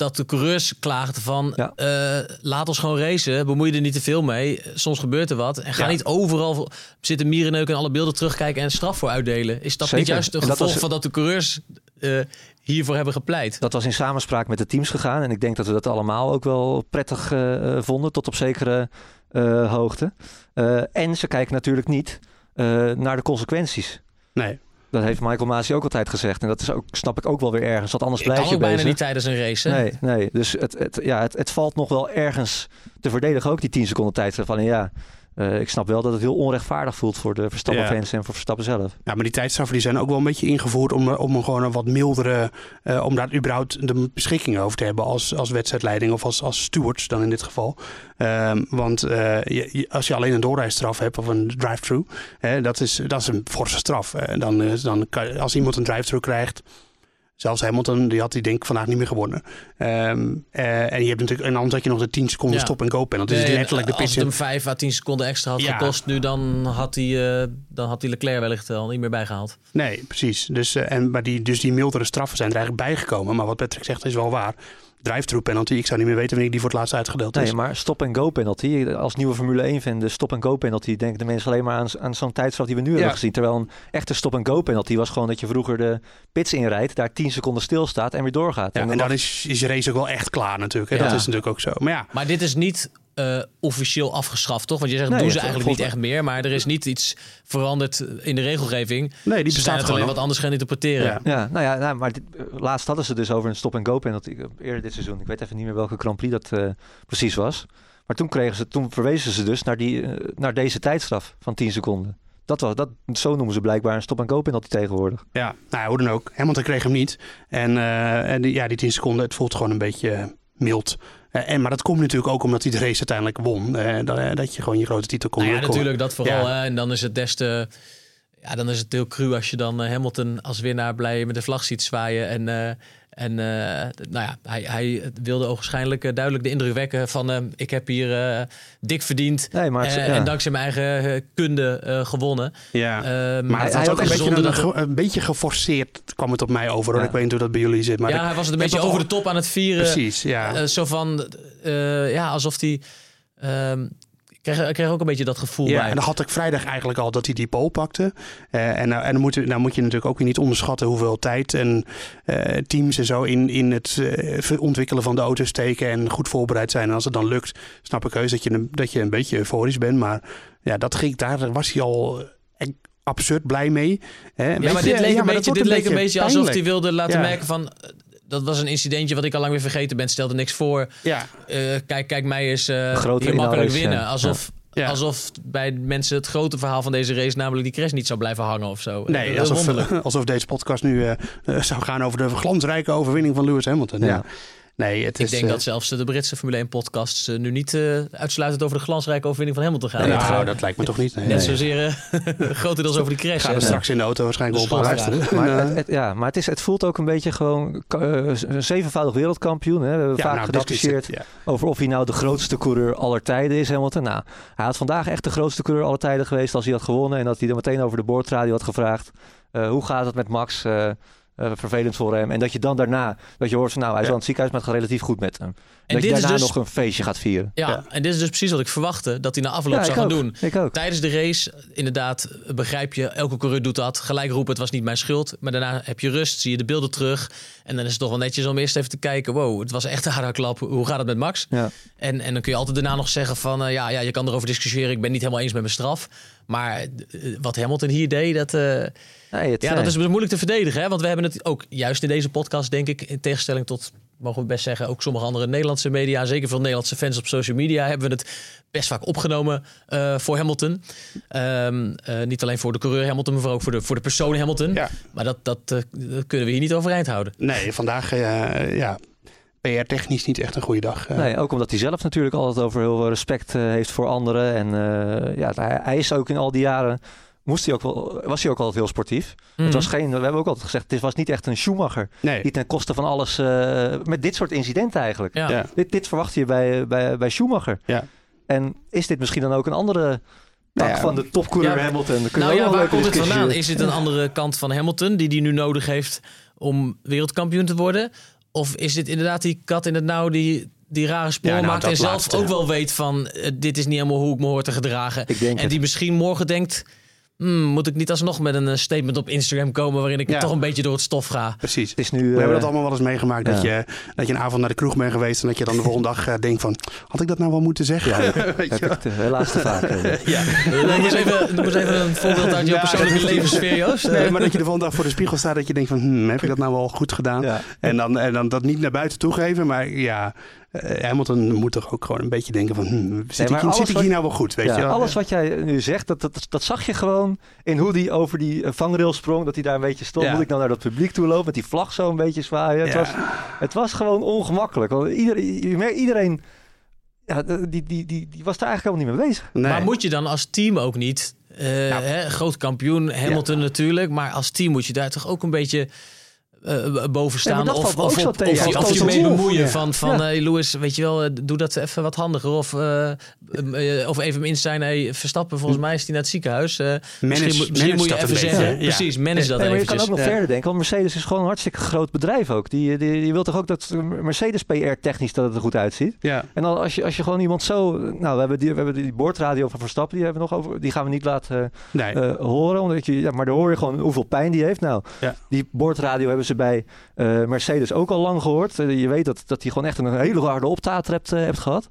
[SPEAKER 4] Dat de coureurs klaagden van
[SPEAKER 3] Ja.
[SPEAKER 4] eh, laat ons gewoon racen, bemoei je er niet te veel mee. Soms gebeurt er wat. En ga
[SPEAKER 2] Ja.
[SPEAKER 4] niet overal zitten mierenneuken en alle beelden terugkijken en straf voor uitdelen. Is dat niet juist
[SPEAKER 3] dat
[SPEAKER 4] gevolg
[SPEAKER 3] was-
[SPEAKER 4] van dat de coureurs eh, hiervoor hebben gepleit?
[SPEAKER 3] Dat was in samenspraak met de teams gegaan. En ik denk dat we dat allemaal ook wel prettig eh, eh, vonden, tot op zekere eh, hoogte. Eh, en ze kijken natuurlijk niet eh, naar de consequenties.
[SPEAKER 2] Nee.
[SPEAKER 3] Dat heeft Michael Masi ook altijd gezegd. En dat is ook, snap ik ook wel weer ergens. Want anders blijf je
[SPEAKER 4] ook bijna
[SPEAKER 3] bezig.
[SPEAKER 4] niet tijdens een race. hè?
[SPEAKER 3] Nee, nee. Dus het, het, ja, het, het valt nog wel ergens te verdedigen. Ook die 10 seconden tijdstraf. Alleen ja, eh, ik snap wel dat het heel onrechtvaardig voelt voor de Verstappen-fans en voor Verstappen zelf.
[SPEAKER 2] Ja, maar die tijdstraffen die zijn ook wel een beetje ingevoerd om, om een gewoon een wat mildere, eh, om daar überhaupt de beschikking over te hebben als, als wedstrijdleiding of als, als stewards dan in dit geval. Ehm, want eh, je- als je alleen een doorrijstraf hebt of een drive-through, hè, dat, is, dat is een forse straf. Dan, dan kan, als iemand een drive-through krijgt, zelfs Hamilton, die had die denk ik vandaag niet meer gewonnen. Ehm, eh, en je hebt natuurlijk, en anders had je nog de 10 seconden
[SPEAKER 4] Ja.
[SPEAKER 2] stop en go penalty. Dus
[SPEAKER 4] Nee,
[SPEAKER 2] letterlijk de
[SPEAKER 4] als het hem 5 à 10 seconden extra had
[SPEAKER 2] Ja.
[SPEAKER 4] gekost nu, dan had hij, eh, dan had hij Leclerc wellicht al niet meer bijgehaald.
[SPEAKER 2] Nee, precies. Dus, eh, en, maar die, dus die mildere straffen zijn er eigenlijk bijgekomen. Maar wat Patrick zegt is wel waar. Drive-through penalty, ik zou niet meer weten wanneer die voor het laatst uitgedeeld is.
[SPEAKER 3] Nee, maar stop-and-go penalty. Als nieuwe Formule 1 fan, de stop-and-go penalty, denken de mensen alleen maar aan, aan zo'n tijdstraf die we nu
[SPEAKER 2] Ja.
[SPEAKER 3] hebben gezien. Terwijl een echte stop-and-go penalty was gewoon dat je vroeger de pits inrijdt, daar 10 seconden stilstaat en weer doorgaat.
[SPEAKER 2] Ja, en
[SPEAKER 3] dan
[SPEAKER 2] dan
[SPEAKER 3] mag-
[SPEAKER 2] is, is je race ook wel echt klaar natuurlijk. Hè?
[SPEAKER 4] Ja.
[SPEAKER 2] Dat is natuurlijk ook zo. Maar ja,
[SPEAKER 4] Maar dit is niet eh, officieel afgeschaft, toch? Want je zegt,
[SPEAKER 3] Nee,
[SPEAKER 4] doen ze eigenlijk niet echt meer. Maar er is niet iets veranderd in de regelgeving.
[SPEAKER 2] nee, die
[SPEAKER 4] Ze zijn
[SPEAKER 2] bestaat
[SPEAKER 4] het
[SPEAKER 2] gewoon
[SPEAKER 4] alleen wat anders gaan interpreteren.
[SPEAKER 2] Ja.
[SPEAKER 3] Ja, nou ja, nou, maar dit, eh, laatst hadden ze dus over een stop-and-go penalty eh, eerder dit seizoen. Ik weet even niet meer welke Grand Prix dat eh, precies was. Maar toen, kregen ze, toen verwezen ze dus naar, die, naar deze tijdstraf van 10 seconden. Dat was, dat, zo noemen ze blijkbaar een stop-and-go penalty tegenwoordig.
[SPEAKER 2] Ja, nou, hoe dan ook. Hamilton kreeg hem niet. En, eh, en die, ja, die 10 seconden, het voelt gewoon een beetje mild. Eh, en, maar dat komt natuurlijk ook omdat hij de race uiteindelijk won. Eh, dat, eh, dat je gewoon je grote titel kon
[SPEAKER 4] Nou ja, natuurlijk, dat vooral.
[SPEAKER 2] Ja.
[SPEAKER 4] En dan is het des te... Ja, dan is het heel cru als je dan Hamilton als winnaar blij met de vlag ziet zwaaien. En, en eh, nou ja, hij, hij wilde ogenschijnlijk eh, duidelijk de indruk wekken van... eh, ik heb hier dik verdiend
[SPEAKER 3] Nee, maar het- ja.
[SPEAKER 4] en dankzij mijn eigen kunde eh, gewonnen.
[SPEAKER 2] Ja. Maar
[SPEAKER 3] hij-
[SPEAKER 2] het
[SPEAKER 3] hij
[SPEAKER 2] was ook een beetje, een,
[SPEAKER 4] dat
[SPEAKER 2] ge- een beetje geforceerd kwam het op mij over. Hoor.
[SPEAKER 3] Ja.
[SPEAKER 2] Ik weet niet hoe dat bij jullie zit. Maar
[SPEAKER 4] ja,
[SPEAKER 2] ik-
[SPEAKER 4] hij was het een beetje over de top aan het vieren.
[SPEAKER 2] Precies, ja.
[SPEAKER 4] Zo van, eh, ja, alsof hij... ehm, kreeg, ik kreeg ook een beetje dat gevoel
[SPEAKER 2] Ja,
[SPEAKER 4] bij.
[SPEAKER 2] en dan had ik vrijdag eigenlijk al dat hij die pole pakte. Eh, en nou, en dan, moet, je- nou moet je natuurlijk ook weer niet onderschatten hoeveel tijd en eh, teams en zo in, in het ontwikkelen van de auto steken en goed voorbereid zijn. En als het dan lukt, snap ik heus dat je, een- dat je een beetje euforisch bent. Maar ja, dat ging, daar was hij al absurd blij mee. Hè,
[SPEAKER 4] Ja, maar dit leek,
[SPEAKER 2] ja,
[SPEAKER 4] een, beetje, dit leek een beetje alsof hij wilde laten
[SPEAKER 2] Ja.
[SPEAKER 4] merken van... eh, Dat was een incidentje wat ik al lang weer vergeten ben. Stelde niks voor.
[SPEAKER 2] Ja,
[SPEAKER 4] Eh, kijk, kijk, mij eens eh
[SPEAKER 3] grote
[SPEAKER 4] hier makkelijk winnen.
[SPEAKER 3] ja.
[SPEAKER 4] Alsof,
[SPEAKER 2] Ja.
[SPEAKER 4] alsof bij mensen het grote verhaal van deze race... namelijk die crash niet zou blijven hangen of zo.
[SPEAKER 2] nee,
[SPEAKER 4] Eh,
[SPEAKER 2] alsof, alsof deze podcast nu eh, eh, zou gaan over de glansrijke overwinning van Lewis Hamilton. Ja. Nee, het
[SPEAKER 4] Ik
[SPEAKER 2] is,
[SPEAKER 4] denk
[SPEAKER 2] eh,
[SPEAKER 4] dat zelfs de Britse Formule 1 podcasts eh, nu niet eh, uitsluitend over de glansrijke overwinning van Hamilton gaan.
[SPEAKER 3] Nee,
[SPEAKER 2] nou,
[SPEAKER 4] gaat
[SPEAKER 2] dat lijkt me toch niet. Nee.
[SPEAKER 4] net
[SPEAKER 2] Nee.
[SPEAKER 4] zozeer eh, grotendeels over die crash.
[SPEAKER 2] Gaan we straks in de auto waarschijnlijk
[SPEAKER 4] De
[SPEAKER 2] op luisteren.
[SPEAKER 3] Maar,
[SPEAKER 2] En,
[SPEAKER 3] het, het- ja, maar het, is, het voelt ook een beetje gewoon eh, een zevenvoudig wereldkampioen. Hè. We hebben
[SPEAKER 2] ja,
[SPEAKER 3] vaak
[SPEAKER 2] nou,
[SPEAKER 3] gediscussieerd
[SPEAKER 2] het, ja.
[SPEAKER 3] over of hij nou de grootste coureur aller tijden is, Hamilton. Nou, hij had vandaag echt de grootste coureur aller tijden geweest als hij had gewonnen. En dat hij er meteen over de boordradio had gevraagd. eh, hoe gaat het met Max? Eh, eh, vervelend voor hem. En dat je dan daarna, dat je hoort van nou, hij is
[SPEAKER 2] Ja.
[SPEAKER 3] in het ziekenhuis, maar het gaat relatief goed met hem. En dat je
[SPEAKER 4] dit is
[SPEAKER 3] daarna
[SPEAKER 4] dus-
[SPEAKER 3] nog een feestje gaat vieren.
[SPEAKER 4] Ja,
[SPEAKER 2] Ja.
[SPEAKER 4] en dit is dus precies wat ik verwachtte. Dat hij na afloop
[SPEAKER 3] ik
[SPEAKER 4] zou gaan
[SPEAKER 3] ook.
[SPEAKER 4] doen.
[SPEAKER 3] Ik ook.
[SPEAKER 4] Tijdens de race, inderdaad, begrijp je, elke coureur doet dat. Gelijk roepen, het was niet mijn schuld. Maar daarna heb je rust, zie je de beelden terug. En dan is het toch wel netjes om eerst even te kijken... wow, het was echt een harde klap. Hoe gaat het met Max?
[SPEAKER 3] Ja.
[SPEAKER 4] En, en dan kun je altijd daarna nog zeggen van... eh, ja, ja, je kan erover discussiëren, ik ben niet helemaal eens met mijn straf. Maar eh, wat Hamilton hier deed, dat... eh,
[SPEAKER 3] Nee, het,
[SPEAKER 4] ja, dat is moeilijk te verdedigen. Hè? Want we hebben het ook juist in deze podcast, denk ik, in tegenstelling tot, mogen we best zeggen, ook sommige andere Nederlandse media, zeker veel Nederlandse fans op social media, hebben we het best vaak opgenomen eh, voor Hamilton. Ehm, eh, niet alleen voor de coureur Hamilton, maar ook voor de, voor de persoon Hamilton.
[SPEAKER 2] Ja.
[SPEAKER 4] Maar dat, dat, eh, dat kunnen we hier niet overeind houden.
[SPEAKER 2] Nee, vandaag, eh, ja. PR-technisch niet echt een goede dag. eh.
[SPEAKER 3] Nee, ook omdat hij zelf natuurlijk altijd over heel veel respect eh, heeft voor anderen. En eh, ja, hij is ook in al die jaren, moest hij ook wel, was hij ook altijd heel sportief.
[SPEAKER 4] Mhm.
[SPEAKER 3] Het was geen, we hebben ook altijd gezegd, het was niet echt een Schumacher.
[SPEAKER 2] nee.
[SPEAKER 3] Die ten koste van alles, eh, met dit soort incidenten eigenlijk.
[SPEAKER 4] Ja.
[SPEAKER 2] Ja.
[SPEAKER 3] Dit, dit verwacht je bij, bij, bij Schumacher.
[SPEAKER 2] Ja.
[SPEAKER 3] En is dit misschien dan ook een andere tak
[SPEAKER 2] Nou ja.
[SPEAKER 3] van de topcoureur
[SPEAKER 4] Ja,
[SPEAKER 3] Hamilton? Dan kunnen
[SPEAKER 4] Nou
[SPEAKER 3] we
[SPEAKER 4] ja, waar
[SPEAKER 3] wel
[SPEAKER 4] komt
[SPEAKER 3] een
[SPEAKER 4] het vandaan? Is het een andere kant van Hamilton die hij nu nodig heeft om wereldkampioen te worden? Of is dit inderdaad die kat in het nauw die, die rare
[SPEAKER 2] Ja, nou,
[SPEAKER 4] maakt en zelf
[SPEAKER 2] laatste.
[SPEAKER 4] ook wel weet van eh, dit is niet helemaal hoe ik me hoor te gedragen.
[SPEAKER 3] Ik denk
[SPEAKER 4] en
[SPEAKER 3] het.
[SPEAKER 4] die misschien morgen denkt, hmm, moet ik niet alsnog met een eh, statement op Instagram komen waarin ik
[SPEAKER 2] Ja.
[SPEAKER 4] toch een beetje door het stof ga?
[SPEAKER 2] Precies.
[SPEAKER 3] Het is nu...
[SPEAKER 2] We hebben
[SPEAKER 3] eh,
[SPEAKER 2] dat allemaal wel eens meegemaakt. Dat,
[SPEAKER 3] ja.
[SPEAKER 2] je, dat je een avond naar de kroeg bent geweest. En dat je dan de volgende dag eh, denkt van... Had ik dat nou wel moeten zeggen? Weet je
[SPEAKER 3] heb ik te- helaas te vaak. Eh,
[SPEAKER 4] Noem eens even, noem eens even een voorbeeld uit jouw
[SPEAKER 2] Ja,
[SPEAKER 4] persoonlijke
[SPEAKER 2] dat
[SPEAKER 4] levenssfeer, Joost.
[SPEAKER 2] Nee, maar dat je de volgende dag voor de spiegel staat. Dat je denkt van... Hmm, heb ik dat nou wel goed gedaan?
[SPEAKER 3] Ja.
[SPEAKER 2] En, dan, en dan dat niet naar buiten toegeven. Maar ja, Hamilton moet toch ook gewoon een beetje denken van... Hmm, zit, ik, zit ik hier nou wel goed? Weet
[SPEAKER 3] Ja,
[SPEAKER 2] je wel?
[SPEAKER 3] alles wat jij nu zegt, dat, dat, dat zag je gewoon in hoe hij over die eh, vangrail sprong. Dat hij daar een beetje stond.
[SPEAKER 2] Ja.
[SPEAKER 3] Moet ik nou naar dat publiek toe lopen met die vlag zo een beetje zwaaien? Het, was, het was gewoon ongemakkelijk. Want iedereen, je merkt, iedereen ja, die, die, die, die was daar eigenlijk helemaal niet mee bezig.
[SPEAKER 2] Nee.
[SPEAKER 4] Maar moet je dan als team ook niet, eh, hè, groot kampioen, Hamilton natuurlijk, maar als team moet je daar toch ook een beetje eh, boven staan?
[SPEAKER 3] dat
[SPEAKER 4] of, of, op- of, je-
[SPEAKER 3] Als
[SPEAKER 4] of je
[SPEAKER 3] dat
[SPEAKER 4] mee bemoeien
[SPEAKER 3] Ja.
[SPEAKER 4] van, van
[SPEAKER 3] Ja.
[SPEAKER 4] hey, Lewis, weet je wel, eh, doe dat even wat handiger. Of, eh, eh, of even hem in zijn, hey, Verstappen, volgens mij is hij naar het ziekenhuis. Eh, misschien moet- misschien
[SPEAKER 2] manage
[SPEAKER 4] moet je even zeggen,
[SPEAKER 2] ja.
[SPEAKER 4] precies, manage dat
[SPEAKER 3] maar je kan ook nog
[SPEAKER 2] Ja.
[SPEAKER 3] verder denken. Want Mercedes is gewoon een hartstikke groot bedrijf ook. Die, die, die wil toch ook dat Mercedes PR technisch dat het er goed uitziet.
[SPEAKER 2] Ja.
[SPEAKER 3] En dan als je, als je gewoon iemand zo... Nou, we hebben die, we hebben die boordradio van Verstappen. Die, hebben we nog over, die gaan we niet laten eh,
[SPEAKER 2] Nee.
[SPEAKER 3] eh, horen. Omdat je, ja, maar dan hoor je gewoon hoeveel pijn die heeft. Nou,
[SPEAKER 2] Ja.
[SPEAKER 3] die boordradio hebben ze bij eh, Mercedes ook al lang gehoord. Eh, je weet dat, dat hij gewoon echt een hele harde optater hebt, eh, hebt gehad.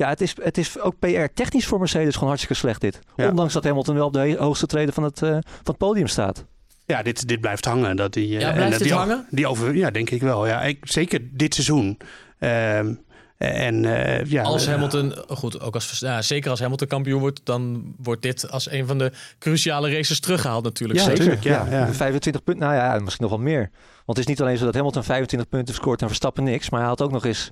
[SPEAKER 3] Ja, het is, het is ook PR-technisch voor Mercedes gewoon hartstikke slecht dit.
[SPEAKER 2] Ja.
[SPEAKER 3] Ondanks dat Hamilton wel op de hoogste treden van het, eh, van het podium staat.
[SPEAKER 2] Ja, dit, dit blijft hangen. Dat die,
[SPEAKER 4] Ja,
[SPEAKER 2] en
[SPEAKER 4] blijft
[SPEAKER 2] dat
[SPEAKER 4] dit
[SPEAKER 2] die
[SPEAKER 4] hangen?
[SPEAKER 2] Die over, ja, denk ik wel. Ja, ik, zeker dit seizoen. Ehm, en eh, ja,
[SPEAKER 4] Als
[SPEAKER 2] eh,
[SPEAKER 4] Hamilton, goed, ook als, ja, zeker als Hamilton kampioen wordt, dan wordt dit als een van de cruciale races teruggehaald natuurlijk.
[SPEAKER 2] Ja,
[SPEAKER 4] Zeker.
[SPEAKER 2] ja.
[SPEAKER 3] 25 punten, nou ja, misschien nog wel meer. Want het is niet alleen zo dat Hamilton 25 punten scoort en Verstappen niks. Maar hij haalt ook nog eens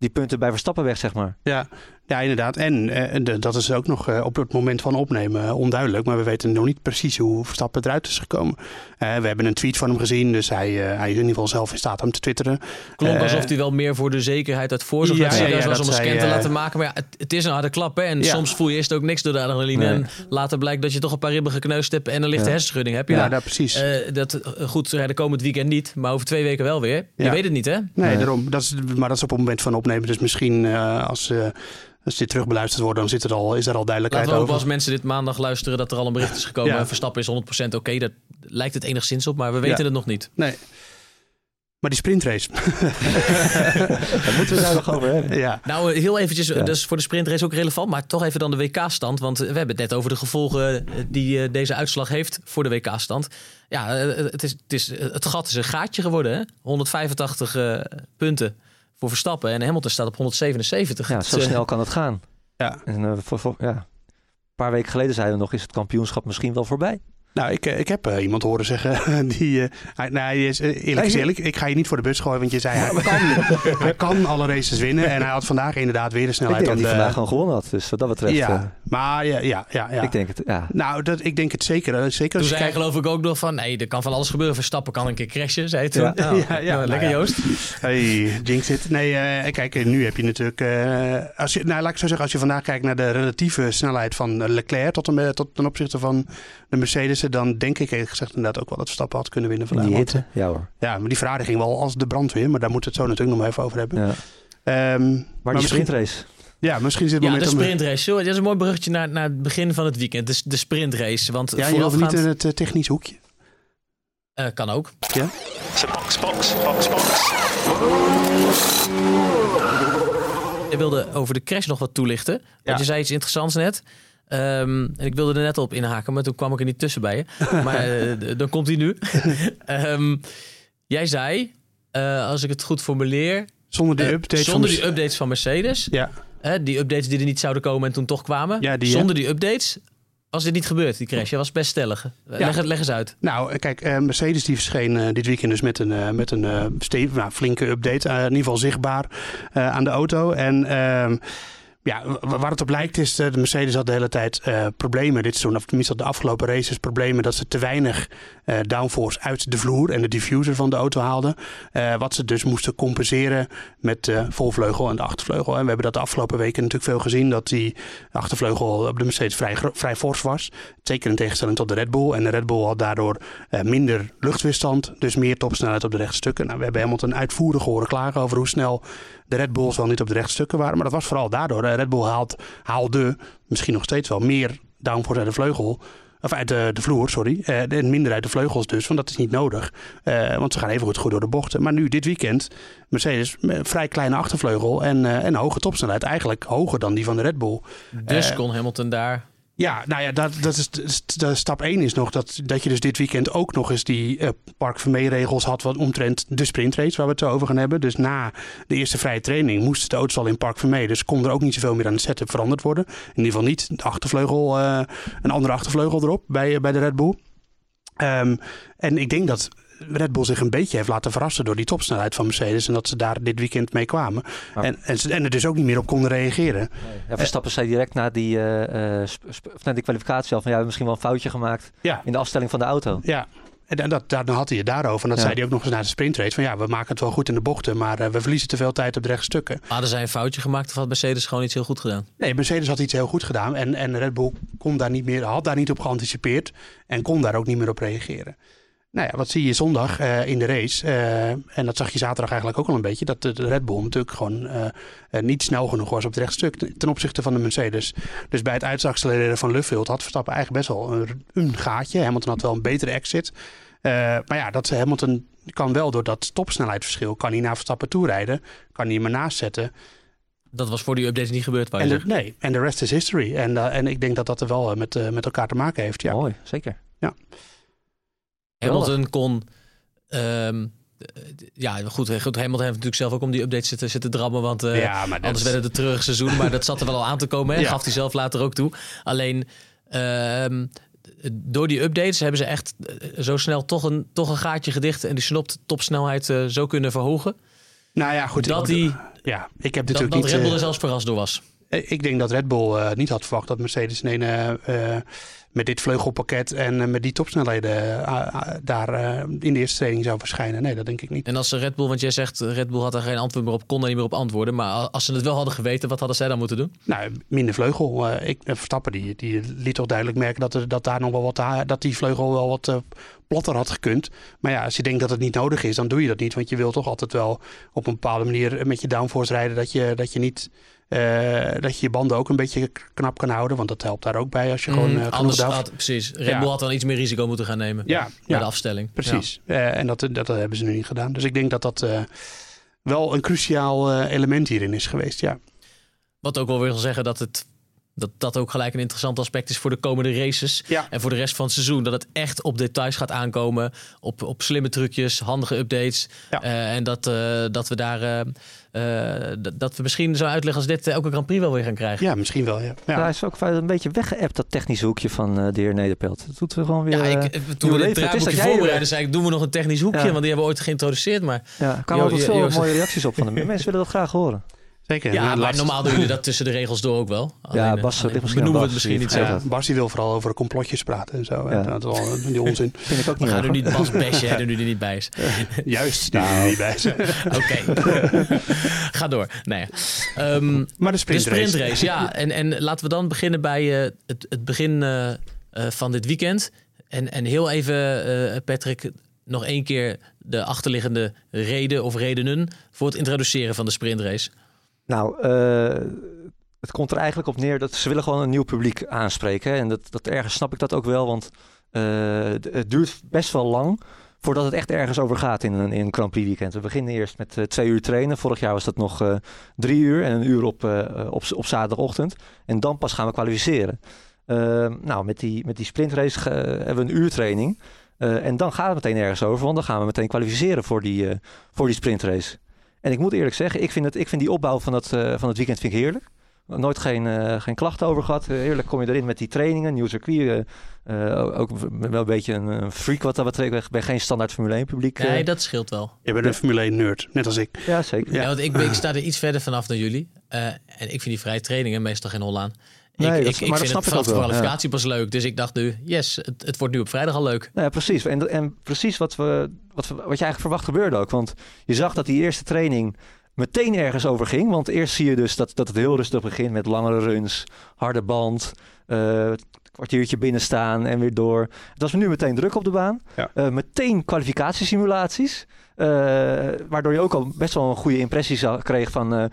[SPEAKER 3] die punten bij Verstappen weg, zeg maar.
[SPEAKER 2] Ja, ja inderdaad. En eh, de- dat is ook nog eh, op het moment van opnemen eh, onduidelijk. Maar we weten nog niet precies hoe Verstappen eruit is gekomen. We hebben een tweet van hem gezien. Dus hij, eh, hij is in ieder geval zelf in staat om te twitteren.
[SPEAKER 4] Klonk alsof hij wel meer voor de zekerheid uit voorzorg
[SPEAKER 2] Ja, ja, ja,
[SPEAKER 4] was om een scan te laten maken. Maar ja, het, het is een harde klap. Hè? En
[SPEAKER 2] Ja.
[SPEAKER 4] soms voel je eerst ook niks door de adrenaline.
[SPEAKER 3] Nee.
[SPEAKER 4] En later blijkt dat je toch een paar ribben gekneusd hebt en een lichte
[SPEAKER 3] Ja.
[SPEAKER 4] hersenschudding hebt.
[SPEAKER 2] Ja,
[SPEAKER 4] Ja,
[SPEAKER 2] daar precies.
[SPEAKER 4] Eh, dat, goed, rijden komend weekend niet, maar over twee weken wel weer. Je weet het niet, hè?
[SPEAKER 2] nee,
[SPEAKER 3] nee.
[SPEAKER 2] daarom. Dat is, maar dat is op het moment van opnemen. Dus misschien eh, als, eh, als dit terug beluisterd wordt, dan zit er al, is er al duidelijkheid
[SPEAKER 4] Laten we
[SPEAKER 2] over.
[SPEAKER 4] als mensen dit maandag luisteren dat er al een bericht is gekomen.
[SPEAKER 2] Ja.
[SPEAKER 4] Verstappen is 100% oké. Dat lijkt het enigszins op, maar we weten
[SPEAKER 2] Ja.
[SPEAKER 4] het nog niet.
[SPEAKER 2] Nee. Maar die sprintrace.
[SPEAKER 3] Daar moeten we het daar nog over hebben.
[SPEAKER 2] ja.
[SPEAKER 4] Nou, eh, heel eventjes,
[SPEAKER 3] Ja.
[SPEAKER 4] dus voor de sprintrace ook relevant, maar toch even dan de WK-stand. Want we hebben het net over de gevolgen die eh, deze uitslag heeft voor de WK-stand. Ja, het, is, het, is, het gat is een gaatje geworden, hè? 185 eh, punten voor Verstappen en Hamilton staat op 177.
[SPEAKER 3] Ja, zo
[SPEAKER 4] eh,
[SPEAKER 3] snel kan het gaan.
[SPEAKER 2] Ja.
[SPEAKER 3] En, eh, voor, voor- ja. Een paar weken geleden zeiden we nog, is het kampioenschap misschien wel voorbij?
[SPEAKER 2] Nou, ik, eh, ik heb iemand horen zeggen die... eh, hij, nou, hij is, eerlijk is eerlijk, ik ga je niet voor de bus gooien, want je zei hij kan, hij kan alle races winnen. En hij had vandaag inderdaad weer de
[SPEAKER 3] Ik
[SPEAKER 2] snelheid
[SPEAKER 3] denk dat
[SPEAKER 2] aan
[SPEAKER 3] hij
[SPEAKER 2] de...
[SPEAKER 3] vandaag gewoon gewonnen had. Dus wat dat betreft,
[SPEAKER 2] ja, maar ja, ja, ja. ja.
[SPEAKER 3] ik denk het, ja.
[SPEAKER 2] Nou, dat, ik denk het zeker. Zeker
[SPEAKER 4] Toen zei hij
[SPEAKER 2] kijkt...
[SPEAKER 4] geloof ik ook nog van, nee, er kan van alles gebeuren. Verstappen kan een keer crashen, zei hij toen.
[SPEAKER 3] Ja.
[SPEAKER 4] Nou,
[SPEAKER 2] Ja, ja,
[SPEAKER 4] nou, lekker
[SPEAKER 2] nou ja.
[SPEAKER 4] Joost.
[SPEAKER 2] Hey, jinx it. Nee, eh, kijk, nu heb je natuurlijk... eh, als je, nou, laat ik zo zeggen, als je vandaag kijkt naar de relatieve snelheid van Leclerc tot, en, tot ten opzichte van de Mercedes, dan denk ik eerlijk gezegd inderdaad ook wel dat Verstappen had kunnen winnen
[SPEAKER 3] In
[SPEAKER 2] vandaag.
[SPEAKER 3] die hitte, ja hoor.
[SPEAKER 2] Ja, maar die Ferrari ging wel als de brandweer, maar daar moeten we het zo natuurlijk nog maar even over hebben.
[SPEAKER 3] Ja.
[SPEAKER 2] Ehm,
[SPEAKER 3] Maar, die
[SPEAKER 2] misschien,
[SPEAKER 3] sprintrace,
[SPEAKER 2] ja, misschien is het
[SPEAKER 4] Ja,
[SPEAKER 2] moment
[SPEAKER 4] de sprintrace. Zo, dat is een mooi bruggetje naar, naar het begin van het weekend. De, de sprintrace. Want
[SPEAKER 2] Ja, je wil niet in het eh, technisch hoekje.
[SPEAKER 4] eh, kan ook.
[SPEAKER 5] So box, box, box, box.
[SPEAKER 4] Ik wilde over de crash nog wat toelichten. Want
[SPEAKER 2] Ja.
[SPEAKER 4] je zei iets interessants net. Ehm, en ik wilde er net op inhaken, maar toen kwam ik er niet tussen bij je. Maar eh, dan komt hij nu. Ehm, jij zei, eh, als ik het goed formuleer...
[SPEAKER 2] Zonder de
[SPEAKER 4] eh,
[SPEAKER 2] update
[SPEAKER 4] zonder
[SPEAKER 2] van...
[SPEAKER 4] die updates van Mercedes.
[SPEAKER 2] Ja,
[SPEAKER 4] hè, die updates die er niet zouden komen en toen toch kwamen.
[SPEAKER 2] Ja, die,
[SPEAKER 4] zonder die updates Was dit niet gebeurd, die crash? Ja, was best stellig. Leg, het, leg eens uit.
[SPEAKER 2] Nou, kijk, eh, Mercedes die verscheen eh, dit weekend dus met een, eh, met een stevig- nou, flinke update. in ieder geval zichtbaar aan de auto. En ehm, ja, wa- waar het op lijkt is, eh, de Mercedes had de hele tijd eh, problemen dit seizoen. Of tenminste de afgelopen races problemen dat ze te weinig eh, downforce uit de vloer en de diffuser van de auto haalden. Wat ze dus moesten compenseren met volvleugel en de achtervleugel. En we hebben dat de afgelopen weken natuurlijk veel gezien. Dat die achtervleugel op de Mercedes vrij, vrij fors was. Zeker in tegenstelling tot de Red Bull. En de Red Bull had daardoor minder luchtweerstand. Dus meer topsnelheid op de rechtstukken. Nou, we hebben Hamilton uitvoerig horen klagen over hoe snel de Red Bulls wel niet op de rechtstukken waren. Maar dat was vooral daardoor. De Red Bull haalt, haalde misschien nog steeds wel meer downforce uit de vleugel. Of uit de, de vloer, sorry. Eh, en minder uit de vleugels dus, want dat is niet nodig. Eh, want ze gaan even goed, goed door de bochten. Maar nu, dit weekend, Mercedes, een vrij kleine achtervleugel en, eh, en hoge topsnelheid. Eigenlijk hoger dan die van de Red Bull.
[SPEAKER 4] Dus
[SPEAKER 2] Eh,
[SPEAKER 4] kon Hamilton daar...
[SPEAKER 2] Ja, nou ja, dat, dat is, de- stap 1 is nog dat, dat je dus dit weekend ook nog eens die eh Park Vermee-regels had wat omtrent de sprintrace waar we het over gaan hebben. Dus na de eerste vrije training moesten de auto's al in Park Vermee. Dus kon er ook niet zoveel meer aan de setup veranderd worden. In ieder geval niet de achtervleugel, eh, een andere achtervleugel erop bij, eh, bij de Red Bull. Ehm, en ik denk dat Red Bull zich een beetje heeft laten verrassen door die topsnelheid van Mercedes. En dat ze daar dit weekend mee kwamen. En, en, ze- en er dus ook niet meer op konden reageren.
[SPEAKER 3] Ja, Verstappen zei direct na die, eh, eh, of na die kwalificatie al van ja, we hebben misschien wel een foutje gemaakt
[SPEAKER 2] Ja.
[SPEAKER 3] in de afstelling van de auto.
[SPEAKER 2] Ja. En dat, daar, dan had hij het daarover. En dat
[SPEAKER 3] Ja.
[SPEAKER 2] zei hij ook nog eens na de sprintrace. Van ja, we maken het wel goed in de bochten. Maar eh, we verliezen te veel tijd op de rechtstukken.
[SPEAKER 4] Hadden zij een foutje gemaakt of had Mercedes gewoon iets heel goed gedaan?
[SPEAKER 2] Nee, Mercedes had iets heel goed gedaan. En, en Red Bull kon daar niet meer, had daar niet op geanticipeerd. En kon daar ook niet meer op reageren. Nou ja, wat zie je zondag eh, in de race? eh, en dat zag je zaterdag eigenlijk ook al een beetje. Dat de, Red Bull natuurlijk gewoon eh, niet snel genoeg was op het rechtstuk ten opzichte van de Mercedes. Dus bij het uitaccelereren van Luffield had Verstappen eigenlijk best wel een, een gaatje. Hamilton had wel een betere exit. Maar ja, dat Hamilton kan wel door dat topsnelheidsverschil, kan hij naar Verstappen toe rijden. Kan hij hem ernaast zetten.
[SPEAKER 4] Dat was voor die updates niet gebeurd,
[SPEAKER 2] En de, nee, en de rest is history. En, en ik denk dat dat er wel met, met elkaar te maken heeft. Ja.
[SPEAKER 3] Mooi, zeker.
[SPEAKER 4] Hamilton kon... ehm, eh, ja, goed, goed. Hamilton heeft natuurlijk zelf ook om die updates zitten, zitten drammen. Want eh,
[SPEAKER 2] ja, maar dat
[SPEAKER 4] anders
[SPEAKER 2] is-
[SPEAKER 4] werd het een terug seizoen. Maar dat zat er wel al aan te komen. Hè?
[SPEAKER 2] Ja.
[SPEAKER 4] Gaf hij zelf later ook toe. Alleen... ehm, door die updates hebben ze echt eh, zo snel toch een, toch een gaatje gedicht en die snopt topsnelheid eh, zo kunnen verhogen.
[SPEAKER 2] nou ja, goed.
[SPEAKER 4] dat
[SPEAKER 2] ik,
[SPEAKER 4] die,
[SPEAKER 2] ja, ik heb
[SPEAKER 4] dat,
[SPEAKER 2] natuurlijk
[SPEAKER 4] dat
[SPEAKER 2] niet.
[SPEAKER 4] Red Bull
[SPEAKER 2] eh,
[SPEAKER 4] er zelfs verrast door was.
[SPEAKER 2] Eh, Ik denk dat Red Bull eh, niet had verwacht dat Mercedes in een, eh, met dit vleugelpakket en met die topsnelheden daar in de eerste training zou verschijnen. Nee, dat denk ik niet.
[SPEAKER 4] En als ze Red Bull, want jij zegt Red Bull had er geen antwoord meer op, kon er niet meer op antwoorden. Maar als ze het wel hadden geweten, wat hadden zij dan moeten doen?
[SPEAKER 2] Nou, minder vleugel. Ik, Verstappen die, die liet toch duidelijk merken dat, er, dat daar nog wel wat, dat die vleugel wel wat plotter had gekund. Maar ja, als je denkt dat het niet nodig is, dan doe je dat niet. Want je wil toch altijd wel op een bepaalde manier met je downforce rijden dat je, dat je niet. Eh, dat je je banden ook een beetje knap kan houden. Want dat helpt daar ook bij als je gewoon
[SPEAKER 4] Mm,
[SPEAKER 2] eh,
[SPEAKER 4] anders had, precies. Red
[SPEAKER 2] Ja.
[SPEAKER 4] Bull had dan iets meer risico moeten gaan nemen
[SPEAKER 2] Ja,
[SPEAKER 4] bij
[SPEAKER 2] ja.
[SPEAKER 4] de afstelling.
[SPEAKER 2] Precies. Eh, en dat, dat, dat hebben ze nu niet gedaan. Dus ik denk dat dat wel een cruciaal element hierin is geweest. Ja.
[SPEAKER 4] Wat ook wel wil zeggen dat het dat dat ook gelijk een interessant aspect is voor de komende races.
[SPEAKER 2] Ja.
[SPEAKER 4] En voor de rest van het seizoen. Dat het echt op details gaat aankomen. Op, op slimme trucjes, handige updates. En dat, dat we daar. Eh, dat- we misschien zo'n uitleg als dit eh, elke Grand Prix wel weer gaan krijgen.
[SPEAKER 2] ja, misschien wel. Ja.
[SPEAKER 3] Ja.
[SPEAKER 2] Ja.
[SPEAKER 3] hij is ook een beetje weggeëpt, dat technische hoekje van eh, de heer Nederpelt. Dat doet we gewoon weer...
[SPEAKER 4] Ja, ik, toen we dit
[SPEAKER 3] leven. Het is
[SPEAKER 4] draaiboekje
[SPEAKER 3] dat jij-
[SPEAKER 4] voorbereiden, zei ik, doen we nog een technisch hoekje,
[SPEAKER 3] Ja.
[SPEAKER 4] want die hebben we ooit geïntroduceerd. Maar
[SPEAKER 3] ja, er kwamen altijd
[SPEAKER 4] Jo-
[SPEAKER 3] veel mooie reacties op van de mensen willen dat graag horen.
[SPEAKER 2] Zeker.
[SPEAKER 4] ja,
[SPEAKER 2] Nou,
[SPEAKER 4] maar
[SPEAKER 2] laatst-
[SPEAKER 4] normaal doen jullie dat tussen de regels door ook wel. Alleen, eh,
[SPEAKER 3] Bas,
[SPEAKER 4] alleen
[SPEAKER 3] misschien
[SPEAKER 4] benoemen we het misschien niet.
[SPEAKER 2] Ja, Bas die wil vooral over complotjes praten en zo.
[SPEAKER 3] Ja.
[SPEAKER 2] En dat is wel die onzin.
[SPEAKER 3] Vind ik ook
[SPEAKER 4] We
[SPEAKER 3] niet
[SPEAKER 4] gaan
[SPEAKER 3] erg,
[SPEAKER 4] nu niet Bas bashen, hè, nu die er niet bij is.
[SPEAKER 2] Juist, die er niet bij zijn.
[SPEAKER 4] Oké, ga door. Nee. Ehm,
[SPEAKER 2] Maar de
[SPEAKER 4] de
[SPEAKER 2] sprintrace.
[SPEAKER 4] sprintrace, ja. En, en laten we dan beginnen bij eh, het, het begin eh, eh, van dit weekend. En, en heel even, eh, Patrick, nog één keer de achterliggende reden of redenen voor het introduceren van de sprintrace.
[SPEAKER 3] Nou, eh, het komt er eigenlijk op neer dat ze willen gewoon een nieuw publiek aanspreken. En dat, dat ergens snap ik dat ook wel, want eh, het duurt best wel lang voordat het echt ergens over gaat in een, in een Grand Prix weekend. We beginnen eerst met eh, twee uur trainen. Vorig jaar was dat nog drie uur en een uur op, op, op zaterdagochtend. En dan pas gaan we kwalificeren. Eh, nou, met die, met die sprintrace hebben we een uur training. En dan gaat het meteen ergens over, want dan gaan we meteen kwalificeren voor die, voor die sprintrace. En ik moet eerlijk zeggen, ik vind, het, ik vind die opbouw van het, eh, van het weekend vind ik heerlijk. Nooit geen, eh, geen klachten over gehad. Eh, Heerlijk kom je erin met die trainingen, nieuw circuit. ook wel een beetje een, een freak wat dat betreft. Ik ben geen standaard Formule 1 publiek.
[SPEAKER 4] Nee, dat scheelt wel.
[SPEAKER 2] Je bent een Formule 1 nerd, net als ik.
[SPEAKER 3] Ja, zeker.
[SPEAKER 4] Ja, want ik, ik sta er iets verder vanaf dan jullie. Eh, en ik vind die vrije trainingen meestal geen hol aan. Ik,
[SPEAKER 3] Nee, dat-
[SPEAKER 4] ik, ik
[SPEAKER 3] maar dat
[SPEAKER 4] vind
[SPEAKER 3] snap
[SPEAKER 4] het
[SPEAKER 3] ik wel,
[SPEAKER 4] kwalificatie pas leuk. Dus ik dacht nu, yes, het, het wordt nu op vrijdag al leuk.
[SPEAKER 3] Nou ja, precies. En, en precies wat, we, wat, we, wat je eigenlijk verwacht gebeurde ook. Want je zag dat die eerste training meteen ergens over ging. Want eerst zie je dus dat, dat het heel rustig begint met langere runs, harde band, eh, kwartiertje binnenstaan en weer door. Het was nu meteen druk op de baan.
[SPEAKER 2] Ja.
[SPEAKER 3] Eh, meteen kwalificatiesimulaties. eh, waardoor je ook al best wel een goede impressie kreeg van eh,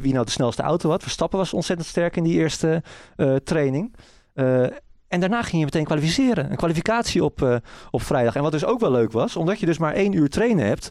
[SPEAKER 3] wie nou de snelste auto had. Verstappen was ontzettend sterk in die eerste training. En daarna ging je meteen kwalificeren. Een kwalificatie op, op vrijdag. En wat dus ook wel leuk was, omdat je dus maar één uur trainen hebt,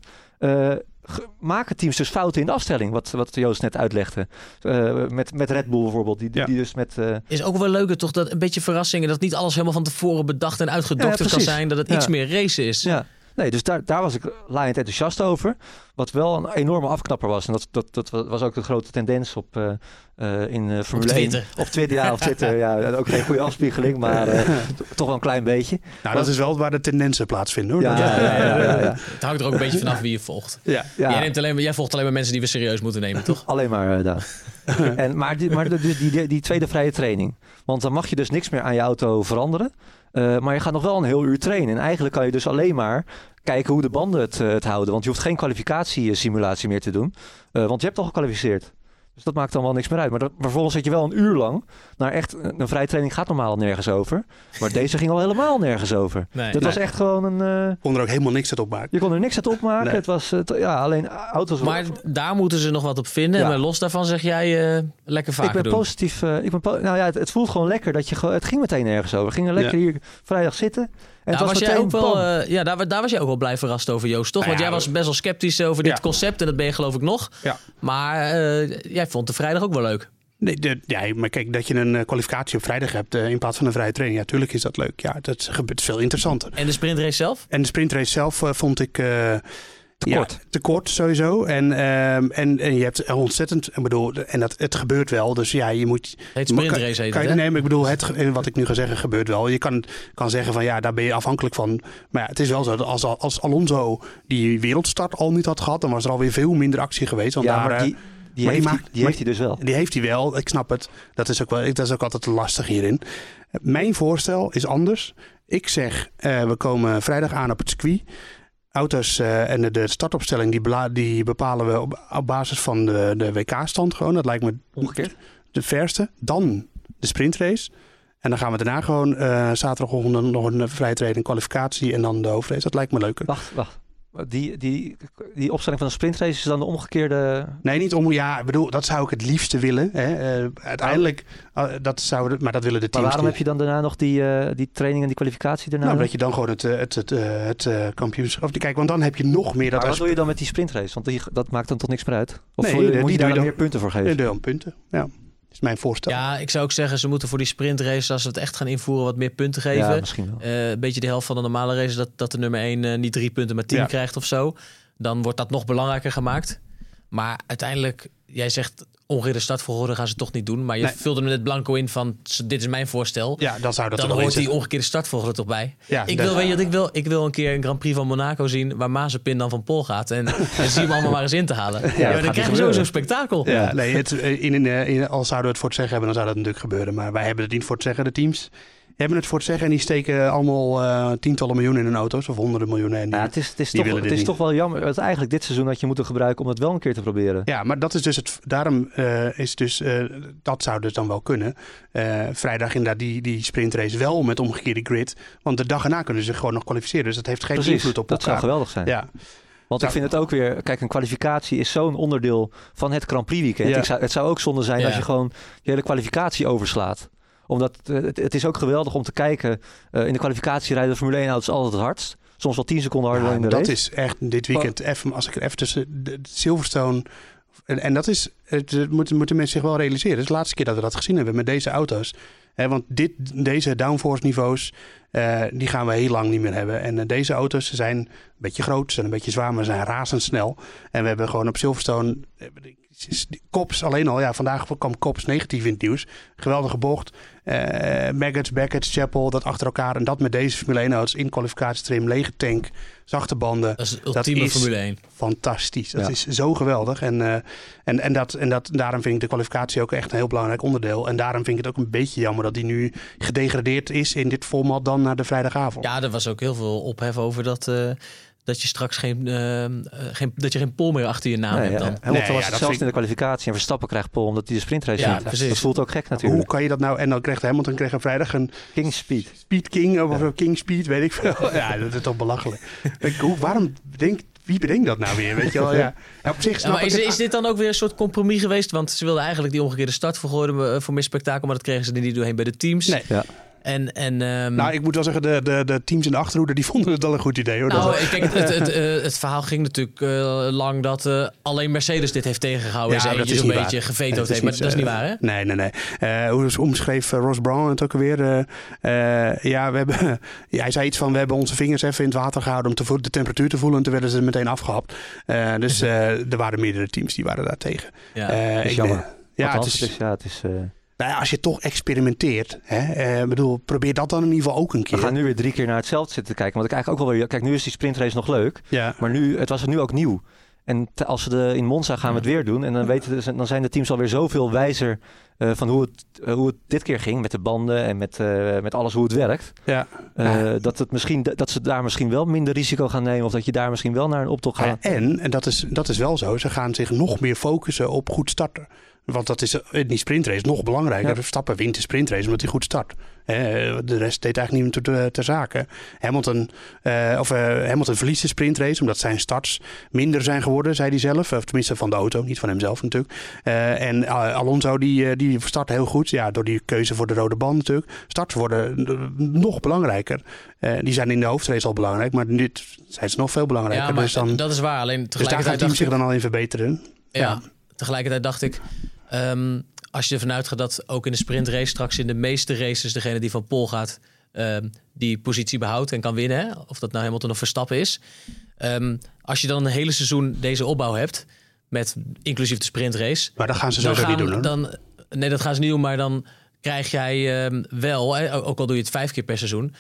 [SPEAKER 3] maken teams dus fouten in de afstelling. Wat, wat Joost net uitlegde. Eh, met, met Red Bull bijvoorbeeld. Die,
[SPEAKER 2] Ja.
[SPEAKER 3] die dus met. eh,
[SPEAKER 4] Is ook wel leuker toch dat een beetje verrassingen. Dat niet alles helemaal van tevoren bedacht en uitgedokterd
[SPEAKER 3] Ja,
[SPEAKER 4] kan zijn. Dat het
[SPEAKER 3] Ja.
[SPEAKER 4] iets meer racen is.
[SPEAKER 3] ja. Nee, dus daar, daar was ik laaiend enthousiast over. Wat wel een enorme afknapper was. En dat, dat, dat was ook de grote tendens op, eh, eh, in eh Formule 1.
[SPEAKER 4] Twitter.
[SPEAKER 3] Op Twitter, ja, op Twitter. ja, ook geen goede afspiegeling, maar eh, to- toch wel een klein beetje.
[SPEAKER 2] Nou, dat is wel waar de tendensen plaatsvinden hoor.
[SPEAKER 3] Ja, ja, ja, ja, ja.
[SPEAKER 4] Het hangt er ook een beetje vanaf wie je volgt.
[SPEAKER 2] ja.
[SPEAKER 3] Ja.
[SPEAKER 4] Jij, neemt alleen maar, jij volgt alleen maar mensen die we serieus moeten nemen, toch?
[SPEAKER 3] Alleen maar uh, Daan. en, maar die, maar die, die tweede vrije training. Want dan mag je dus niks meer aan je auto veranderen. Eh, maar je gaat nog wel een heel uur trainen. En eigenlijk kan je dus alleen maar kijken hoe de banden het, eh, het houden. Want je hoeft geen kwalificatiesimulatie meer te doen. Eh, want je hebt al gekwalificeerd. Dus dat maakt dan wel niks meer uit. Maar, dat, vervolgens zit je wel een uur lang naar echt... Een vrije training gaat normaal nergens over. Maar deze ging al helemaal nergens over.
[SPEAKER 4] Nee.
[SPEAKER 3] Dat was echt gewoon een... eh,
[SPEAKER 2] kon er ook helemaal niks uit opmaken.
[SPEAKER 3] je kon er niks uit opmaken.
[SPEAKER 2] Nee.
[SPEAKER 3] Het was... eh, ja, alleen auto's...
[SPEAKER 4] Maar daar moeten ze nog wat op vinden.
[SPEAKER 3] Ja.
[SPEAKER 4] Maar los daarvan zeg jij eh, lekker vaker
[SPEAKER 3] ik ben
[SPEAKER 4] doen.
[SPEAKER 3] positief. eh, ik ben po- nou ja, het, het voelt gewoon lekker dat je gewoon. Het ging meteen nergens over. We gingen lekker hier vrijdag zitten. En
[SPEAKER 4] Daar was,
[SPEAKER 3] was,
[SPEAKER 4] jij ook wel, eh, ja, daar, daar was jij ook wel blij verrast over, Joost, toch?
[SPEAKER 2] Nou
[SPEAKER 4] Want
[SPEAKER 2] ja,
[SPEAKER 4] jij was best wel sceptisch over dit
[SPEAKER 2] Ja.
[SPEAKER 4] concept. En dat ben je geloof ik nog.
[SPEAKER 2] Ja.
[SPEAKER 4] Maar eh, jij vond de vrijdag ook wel leuk.
[SPEAKER 2] Nee, de, ja, maar kijk, dat je een eh, kwalificatie op vrijdag hebt in plaats van een vrije training. Ja, tuurlijk is dat leuk. Ja, dat gebeurt veel interessanter.
[SPEAKER 4] En de sprintrace zelf?
[SPEAKER 2] En de sprintrace zelf vond ik... eh,
[SPEAKER 3] Te
[SPEAKER 2] ja,
[SPEAKER 3] kort.
[SPEAKER 2] te kort sowieso. En, ehm, en, en je hebt ontzettend... Ik bedoel, en dat, het gebeurt wel. Dus ja, je moet...
[SPEAKER 4] Heet sprintrace heet
[SPEAKER 2] Kan
[SPEAKER 4] het,
[SPEAKER 2] maar ik bedoel, het, wat ik nu ga zeggen gebeurt wel. Je kan, kan zeggen van ja, daar ben je afhankelijk van. Maar ja, het is wel zo dat als, als Alonso die wereldstart al niet had gehad, dan was er alweer veel minder actie geweest. Want
[SPEAKER 3] ja,
[SPEAKER 2] daar,
[SPEAKER 3] maar
[SPEAKER 2] eh,
[SPEAKER 3] die, die,
[SPEAKER 2] maar
[SPEAKER 3] heeft, die,
[SPEAKER 2] maakt-
[SPEAKER 3] die
[SPEAKER 2] maar-
[SPEAKER 3] heeft hij dus wel.
[SPEAKER 2] die heeft hij wel, ik snap het. Dat is ook, wel, dat is ook altijd lastig hierin. Mijn voorstel is anders. Ik zeg, eh, we komen vrijdag aan op het circuit. Auto's eh, en de, de startopstelling die, die bepalen we op, op basis van de, de WK-stand gewoon. Dat lijkt me
[SPEAKER 3] Omgekeerd.
[SPEAKER 2] de verste. Dan de sprintrace. En dan gaan we daarna gewoon eh zaterdagochtend nog een vrije training, kwalificatie en dan de hoofdrace. Dat lijkt me leuker.
[SPEAKER 3] Wacht, wacht. Die, die, die opstelling van de sprintrace is dan de omgekeerde.
[SPEAKER 2] Nee, niet om. Ja, ik bedoel, dat zou ik het liefste willen. Hè. Eh, uiteindelijk, eh, dat zouden, maar dat willen de
[SPEAKER 3] Maar
[SPEAKER 2] teams
[SPEAKER 3] waarom
[SPEAKER 2] niet.
[SPEAKER 3] heb je dan daarna nog die, eh, die training en die kwalificatie daarna?
[SPEAKER 2] Nou,
[SPEAKER 3] nog?
[SPEAKER 2] dat je dan gewoon het, het, het, het kampioenschap. Kijk, want dan heb je nog meer dat
[SPEAKER 3] maar wat doe je dan met die sprintrace? Want die, dat maakt dan toch niks meer uit? Of
[SPEAKER 2] Nee,
[SPEAKER 3] je-
[SPEAKER 2] die
[SPEAKER 3] moet je daar dan
[SPEAKER 2] dan-
[SPEAKER 3] meer punten voor
[SPEAKER 2] Nee,
[SPEAKER 3] geven?
[SPEAKER 2] doe dan punten. Ja, is mijn voorstel.
[SPEAKER 4] Ja, ik zou ook zeggen, ze moeten voor die sprintrace, als ze het echt gaan invoeren, wat meer punten geven.
[SPEAKER 3] Ja, misschien wel.
[SPEAKER 4] Eh, een beetje de helft van de normale race, dat, dat de nummer 1 niet drie punten, maar tien
[SPEAKER 2] Ja.
[SPEAKER 4] krijgt of zo. Dan wordt dat nog belangrijker gemaakt. Maar uiteindelijk, jij zegt ongeveer de startvolgorde gaan ze toch niet doen. Maar je
[SPEAKER 2] Nee.
[SPEAKER 4] vulde hem net blanco in van, dit is mijn voorstel.
[SPEAKER 2] Ja, dan zou dat
[SPEAKER 4] dan
[SPEAKER 2] in
[SPEAKER 4] hoort die omgekeerde startvolgorde toch bij.
[SPEAKER 2] Ja,
[SPEAKER 4] ik, wil, weet je ik wil? Ik wil een keer een Grand Prix van Monaco zien waar Mazepin dan van Pol gaat. En, en zie hem allemaal maar eens in te halen. Ja, dan krijg je sowieso een spektakel.
[SPEAKER 2] Ja, nee, het, eh, in, in, eh, in, als zouden we het voor het zeggen hebben, dan zou dat natuurlijk gebeuren. Maar wij hebben het niet voor het zeggen. De teams hebben het voor het zeggen en die steken allemaal eh, tientallen miljoenen in hun auto's of honderden miljoenen. En die-
[SPEAKER 3] Ja, het is, het is, toch, het is toch wel jammer. Het eigenlijk dit seizoen had je moeten gebruiken om het wel een keer te proberen.
[SPEAKER 2] Ja, maar dat is dus het. Daarom eh, is dus. eh, dat zou dus dan wel kunnen. Vrijdag inderdaad die, die sprintrace wel met omgekeerde grid. Want de dag erna kunnen ze gewoon nog kwalificeren. Dus dat heeft geen
[SPEAKER 3] Precies,
[SPEAKER 2] invloed op
[SPEAKER 3] dat zou
[SPEAKER 2] elkaar.
[SPEAKER 3] geweldig zijn.
[SPEAKER 2] Ja,
[SPEAKER 3] Want
[SPEAKER 2] Zou-
[SPEAKER 3] ik vind het ook weer, kijk, een kwalificatie is zo'n onderdeel van het Grand Prix weekend.
[SPEAKER 2] Ja.
[SPEAKER 3] Ik zou, het zou ook zonde zijn
[SPEAKER 4] Ja.
[SPEAKER 3] als je gewoon je hele kwalificatie overslaat. Omdat het, het is ook geweldig om te kijken. eh, in de kwalificatie rijden de Formule 1 auto's altijd het hardst. Soms wel 10 seconden harder
[SPEAKER 2] Ja,
[SPEAKER 3] dan in de
[SPEAKER 2] dat
[SPEAKER 3] race.
[SPEAKER 2] is echt dit weekend. Even, als ik er even tussen de, Silverstone. En, en dat is. Het het moeten, moeten mensen zich wel realiseren. Het is de laatste keer dat we dat gezien hebben met deze auto's. Want dit, deze downforce niveaus. eh, die gaan we heel lang niet meer hebben. En eh, deze auto's zijn een beetje groot, ze zijn een beetje zwaar, maar ze zijn razendsnel. En we hebben gewoon op Silverstone. Kops alleen al, ja, vandaag kwam Kops negatief in het nieuws. Geweldige bocht. Eh Maggots, Beckett, Chapel, dat achter elkaar. En dat met deze Formule 1 auto's in kwalificatietrim, lege tank, zachte banden.
[SPEAKER 4] Dat is ultieme
[SPEAKER 2] is-
[SPEAKER 4] Formule 1.
[SPEAKER 2] Fantastisch. Dat
[SPEAKER 3] Ja.
[SPEAKER 2] is zo geweldig. En, eh, en, en, dat, en dat, daarom vind ik de kwalificatie ook echt een heel belangrijk onderdeel. En daarom vind ik het ook een beetje jammer dat die nu gedegradeerd is in dit format dan naar de vrijdagavond.
[SPEAKER 4] Ja, er was ook heel veel ophef over dat, eh, dat je straks geen, eh, eh, geen, dat je geen pol meer achter je naam
[SPEAKER 3] Nee,
[SPEAKER 4] hebt
[SPEAKER 3] ja.
[SPEAKER 4] dan.
[SPEAKER 3] Hamilton
[SPEAKER 2] Nee,
[SPEAKER 3] was
[SPEAKER 2] ja,
[SPEAKER 3] het zelfs
[SPEAKER 2] ik-
[SPEAKER 3] in de kwalificatie en Verstappen krijgt pol omdat hij de sprintrace
[SPEAKER 4] Ja.
[SPEAKER 3] Dat voelt ook gek
[SPEAKER 2] Hoe
[SPEAKER 3] natuurlijk.
[SPEAKER 2] kan je dat nou? En dan kreeg Hamilton kreeg vrijdag een
[SPEAKER 3] King Speed.
[SPEAKER 2] Speed King of een King Speed, weet ik veel. Ja, dat is toch belachelijk. Ik, hoe, waarom bedenkt, wie bedenkt dat nou weer? Weet je wel, ja. Ja, op zich
[SPEAKER 4] Ja,
[SPEAKER 2] snap
[SPEAKER 4] maar
[SPEAKER 2] ik
[SPEAKER 4] is,
[SPEAKER 2] het.
[SPEAKER 4] is dit dan ook weer een soort compromis geweest? Want ze wilden eigenlijk die omgekeerde start vergooien eh, voor meer spektakel, maar dat kregen ze er niet doorheen bij de teams.
[SPEAKER 2] Nee.
[SPEAKER 3] Ja.
[SPEAKER 4] En, en ehm,
[SPEAKER 2] Nou, ik moet wel zeggen, de, de, de teams in de achterhoede, die vonden het wel een goed idee hoor.
[SPEAKER 4] Nou,
[SPEAKER 2] Dat-
[SPEAKER 4] kijk, het, het, eh, het verhaal ging natuurlijk eh, lang dat eh, alleen Mercedes dit heeft tegengehouden.
[SPEAKER 2] Ja,
[SPEAKER 4] en
[SPEAKER 2] dat is niet
[SPEAKER 4] beetje
[SPEAKER 2] waar.
[SPEAKER 4] gevetoed heeft. Maar dat is niet waar, hè?
[SPEAKER 2] Nee, nee, nee. Eh, hoe omschreef Ross Brown het ook alweer? Eh, eh, ja, we hebben, ja, hij zei iets van, we hebben onze vingers even in het water gehouden om te de temperatuur te voelen. En toen werden ze meteen afgehapt. Eh, dus eh, er waren meerdere teams die waren daar tegen.
[SPEAKER 4] Ja.
[SPEAKER 2] Eh,
[SPEAKER 3] is jammer.
[SPEAKER 2] Ja, het is,
[SPEAKER 3] het is, ja, het is, eh,
[SPEAKER 2] nou ja, als je toch experimenteert, hè, eh, bedoel, probeer dat dan in ieder geval ook een keer.
[SPEAKER 3] we gaan nu weer drie keer naar hetzelfde zitten kijken. Want ik eigenlijk ook wel weer... Kijk, nu is die sprintrace nog leuk.
[SPEAKER 2] Ja.
[SPEAKER 3] Maar nu, het was er nu ook nieuw. En te- als we de, in Monza gaan we het weer doen. En dan, weten dan zijn de teams alweer zoveel wijzer eh, van hoe het, eh, hoe het dit keer ging. Met de banden en met, met alles hoe het werkt.
[SPEAKER 2] Ja. Ja.
[SPEAKER 3] dat, het misschien, dat ze daar misschien wel minder risico gaan nemen. Of dat je daar misschien wel naar een optocht
[SPEAKER 2] Ja,
[SPEAKER 3] gaat.
[SPEAKER 2] en, en dat, is, dat is wel zo, ze gaan zich nog meer focussen op goed starten. Want dat is in die sprintrace nog belangrijker.
[SPEAKER 3] Ja.
[SPEAKER 2] Verstappen wint de sprintrace omdat hij goed start. Eh, de rest deed eigenlijk niet meer ter, ter zake. Hamilton, eh, of, eh, Hamilton verliest de sprintrace omdat zijn starts minder zijn geworden, zei hij zelf. Of tenminste van de auto, niet van hemzelf natuurlijk. Eh, en eh, Alonso die, eh, die start heel goed. Ja, door die keuze voor de rode band natuurlijk. Starts worden eh, nog belangrijker. Eh, die zijn in de hoofdrace al belangrijk, maar nu zijn ze nog veel belangrijker.
[SPEAKER 4] Ja, maar
[SPEAKER 2] dus dan,
[SPEAKER 4] dat is waar. Alleen
[SPEAKER 2] dus daar
[SPEAKER 4] tegelijkertijd
[SPEAKER 2] teams
[SPEAKER 4] dacht
[SPEAKER 2] zich dan al in verbeteren.
[SPEAKER 4] Ja,
[SPEAKER 2] ja.
[SPEAKER 4] tegelijkertijd dacht ik... ehm, als je ervan uitgaat dat ook in de sprintrace straks in de meeste races... degene die van Pol gaat, ehm, die positie behoudt en kan winnen. Hè? Of dat nou Hamilton of Verstappen is. Ehm, als je dan een hele seizoen deze opbouw hebt... met inclusief de sprintrace...
[SPEAKER 2] Maar dat gaan ze sowieso niet doen. Hoor.
[SPEAKER 4] Dan, nee, dat gaan ze niet doen, maar dan krijg jij wel... ook al doe je het vijf keer per seizoen...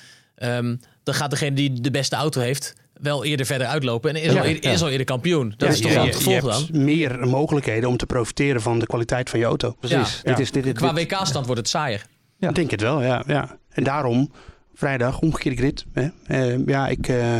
[SPEAKER 4] dan gaat degene die de beste auto heeft... wel eerder verder uitlopen en is,
[SPEAKER 2] Ja,
[SPEAKER 4] al, eerder,
[SPEAKER 3] ja.
[SPEAKER 4] is al eerder kampioen. Dat
[SPEAKER 2] Ja,
[SPEAKER 4] is toch wel het gevolg
[SPEAKER 2] je
[SPEAKER 4] dan?
[SPEAKER 2] hebt meer mogelijkheden om te profiteren van de kwaliteit van je auto.
[SPEAKER 3] Precies.
[SPEAKER 2] Ja.
[SPEAKER 3] Dit is, dit, dit,
[SPEAKER 4] Qua WK-stand wordt het saaier.
[SPEAKER 3] Ja.
[SPEAKER 2] Ik denk het wel, ja. ja. En daarom, vrijdag, omgekeerde grid. Hè? Eh, ja, ik... eh,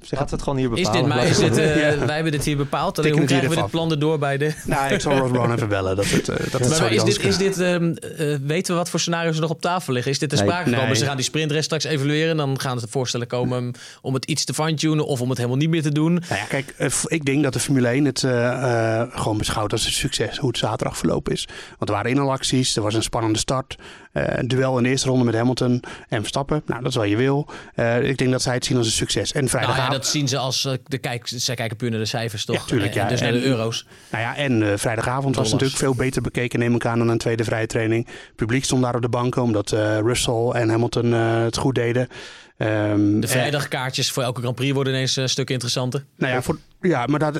[SPEAKER 2] zeg
[SPEAKER 3] Laten we het gewoon hier
[SPEAKER 4] Is
[SPEAKER 3] bepalen.
[SPEAKER 4] dit, maar
[SPEAKER 3] Laten
[SPEAKER 4] is dit, eh,
[SPEAKER 2] Ja.
[SPEAKER 4] Wij hebben dit hier bepaald. Alleen, hoe krijgen we dit plan erdoor bij de...
[SPEAKER 2] Nou, ik zal Ross Brown even bellen. Dat het, eh, dat het
[SPEAKER 4] Maar, is dit, is dit ehm, eh, weten we wat voor scenario's er nog op tafel liggen? Is dit
[SPEAKER 3] Nee.
[SPEAKER 4] sprake gekomen?
[SPEAKER 2] Nee.
[SPEAKER 4] Ze gaan die sprintrace straks evalueren. Dan gaan ze voorstellen komen om het iets te fine-tunen... of om het helemaal niet meer te doen.
[SPEAKER 2] Nou ja, kijk, eh, ik denk dat de Formule 1 het eh, eh, gewoon beschouwt als een succes hoe het zaterdag verlopen is. Want er waren inhaalacties, er was een spannende start. eh, een duel in de eerste ronde met Hamilton en Verstappen. Nou, dat is wat je wil. Eh, ik denk dat zij het zien als een succes. En
[SPEAKER 4] Nou ja,
[SPEAKER 2] vrijdagavond...
[SPEAKER 4] dat zien ze als... eh, de kijk, zij kijken puur naar de cijfers, toch?
[SPEAKER 2] Ja, tuurlijk,
[SPEAKER 4] En- en
[SPEAKER 2] ja.
[SPEAKER 4] dus naar
[SPEAKER 2] En-
[SPEAKER 4] de euro's.
[SPEAKER 2] Nou ja, en eh, vrijdagavond was natuurlijk veel beter bekeken, neem ik aan, dan een tweede vrije training. Het publiek stond daar op de banken, omdat eh, Russell en Hamilton het goed deden. Ehm,
[SPEAKER 4] De vrijdagkaartjes voor elke Grand Prix worden ineens een stuk interessanter.
[SPEAKER 2] nou ja, voor, ja, maar dat,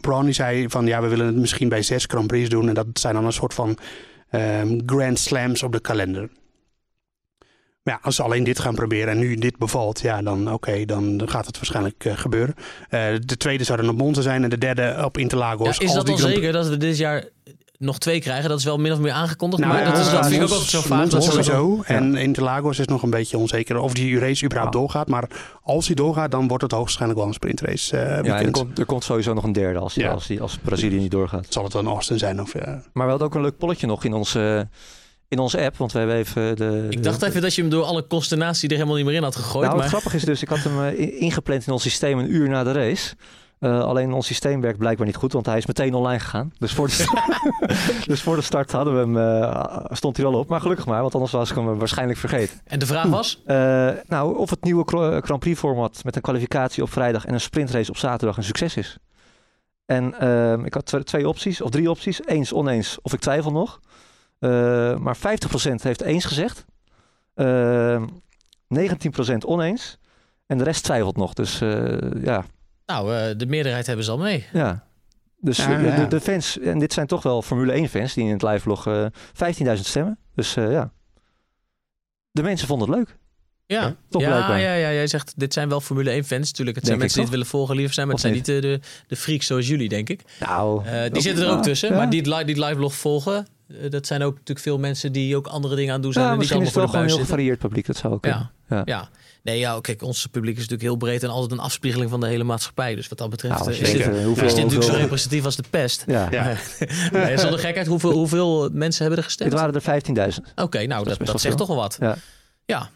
[SPEAKER 2] Brown die zei van ja, we willen het misschien bij zes Grand Prix doen. En dat zijn dan een soort van ehm, Grand Slams op de kalender. Maar ja, als ze alleen dit gaan proberen en nu dit bevalt, ja, dan oké, dan gaat het waarschijnlijk eh, gebeuren. Eh, de tweede zou dan op Monza zijn en de derde op Interlagos.
[SPEAKER 4] Ja, is dat
[SPEAKER 2] die
[SPEAKER 4] al
[SPEAKER 2] Grand-
[SPEAKER 4] zeker dat we dit jaar nog twee krijgen? Dat is wel min of meer aangekondigd.
[SPEAKER 2] Nou,
[SPEAKER 4] maar dat, is,
[SPEAKER 2] ja,
[SPEAKER 4] dat vind ik ook altijd zo Dat dat-
[SPEAKER 2] sowieso. En Interlagos is nog een beetje onzeker of die race überhaupt
[SPEAKER 3] Ja.
[SPEAKER 2] doorgaat. Maar als hij doorgaat, dan wordt het hoogstwaarschijnlijk wel een sprintrace. eh
[SPEAKER 3] Ja, en er komt, er komt sowieso nog een derde als, die,
[SPEAKER 2] Ja.
[SPEAKER 3] als, die, als Brazilië niet doorgaat.
[SPEAKER 2] Zal het dan Austin zijn of... ja.
[SPEAKER 3] Maar we hadden ook een leuk polletje nog in onze, in onze app. Want we hebben even de...
[SPEAKER 4] Ik dacht
[SPEAKER 3] de-
[SPEAKER 4] even dat je hem door alle consternatie er helemaal niet meer in had gegooid.
[SPEAKER 3] nou,
[SPEAKER 4] maar...
[SPEAKER 3] het grappige is dus, ik had hem eh, in- ingepland in ons systeem een uur na de race. Eh, alleen ons systeem werkt blijkbaar niet goed, want hij is meteen online gegaan. Dus voor de, start, dus voor de start hadden we hem, eh, stond hij wel op. Maar gelukkig maar, want anders was ik hem waarschijnlijk vergeten.
[SPEAKER 4] En de vraag was?
[SPEAKER 3] Nou, of het nieuwe Grand Prix format met een kwalificatie op vrijdag en een sprintrace op zaterdag een succes is. En ehm, ik had tw- twee opties, of drie opties. Eens, oneens, of ik twijfel nog. Eh, maar 50% heeft eens gezegd. Ehm 19% oneens. En de rest twijfelt nog. Dus eh, ja,
[SPEAKER 4] Nou, eh, de meerderheid hebben ze al mee.
[SPEAKER 3] ja. Dus
[SPEAKER 2] Ja,
[SPEAKER 3] eh,
[SPEAKER 2] ja.
[SPEAKER 3] De, de fans, en dit zijn toch wel Formule 1 fans die in het live eh 15.000 stemmen. Dus eh, ja, de mensen vonden het leuk.
[SPEAKER 4] Ja,
[SPEAKER 3] Toch
[SPEAKER 4] ja,
[SPEAKER 3] blijkbaar.
[SPEAKER 4] ja, ja, jij zegt dit zijn wel Formule 1 fans. Natuurlijk, het zijn
[SPEAKER 3] Denk
[SPEAKER 4] mensen die het willen volgen, liever zijn, maar het
[SPEAKER 3] Of
[SPEAKER 4] zijn niet de, de, de freaks zoals jullie, denk ik.
[SPEAKER 3] Nou,
[SPEAKER 4] Eh, die zitten er ook tussen,
[SPEAKER 3] ja.
[SPEAKER 4] maar die het, die live blog volgen, eh, dat zijn ook natuurlijk veel mensen die ook andere dingen aan het doen zijn
[SPEAKER 3] Ja,
[SPEAKER 4] en niet
[SPEAKER 3] misschien
[SPEAKER 4] allemaal
[SPEAKER 3] is het wel
[SPEAKER 4] de
[SPEAKER 3] gewoon heel gevarieerd publiek. Dat zou ook
[SPEAKER 4] Ja, ja. Nee, ja, kijk, ons publiek is natuurlijk heel breed en altijd een afspiegeling van de hele maatschappij. Dus wat dat betreft
[SPEAKER 3] Nou,
[SPEAKER 4] eh, is, dit,
[SPEAKER 3] weet, eh, hoeveel,
[SPEAKER 4] is dit natuurlijk zo representatief als de pest.
[SPEAKER 3] Ja.
[SPEAKER 2] Ja.
[SPEAKER 4] nee, zonder gekheid, hoeveel, hoeveel mensen hebben er gestemd?
[SPEAKER 3] waren er 15.000.
[SPEAKER 4] Oké, nou, dat, dat
[SPEAKER 3] wel
[SPEAKER 4] zegt toch wel wat.
[SPEAKER 3] Ja.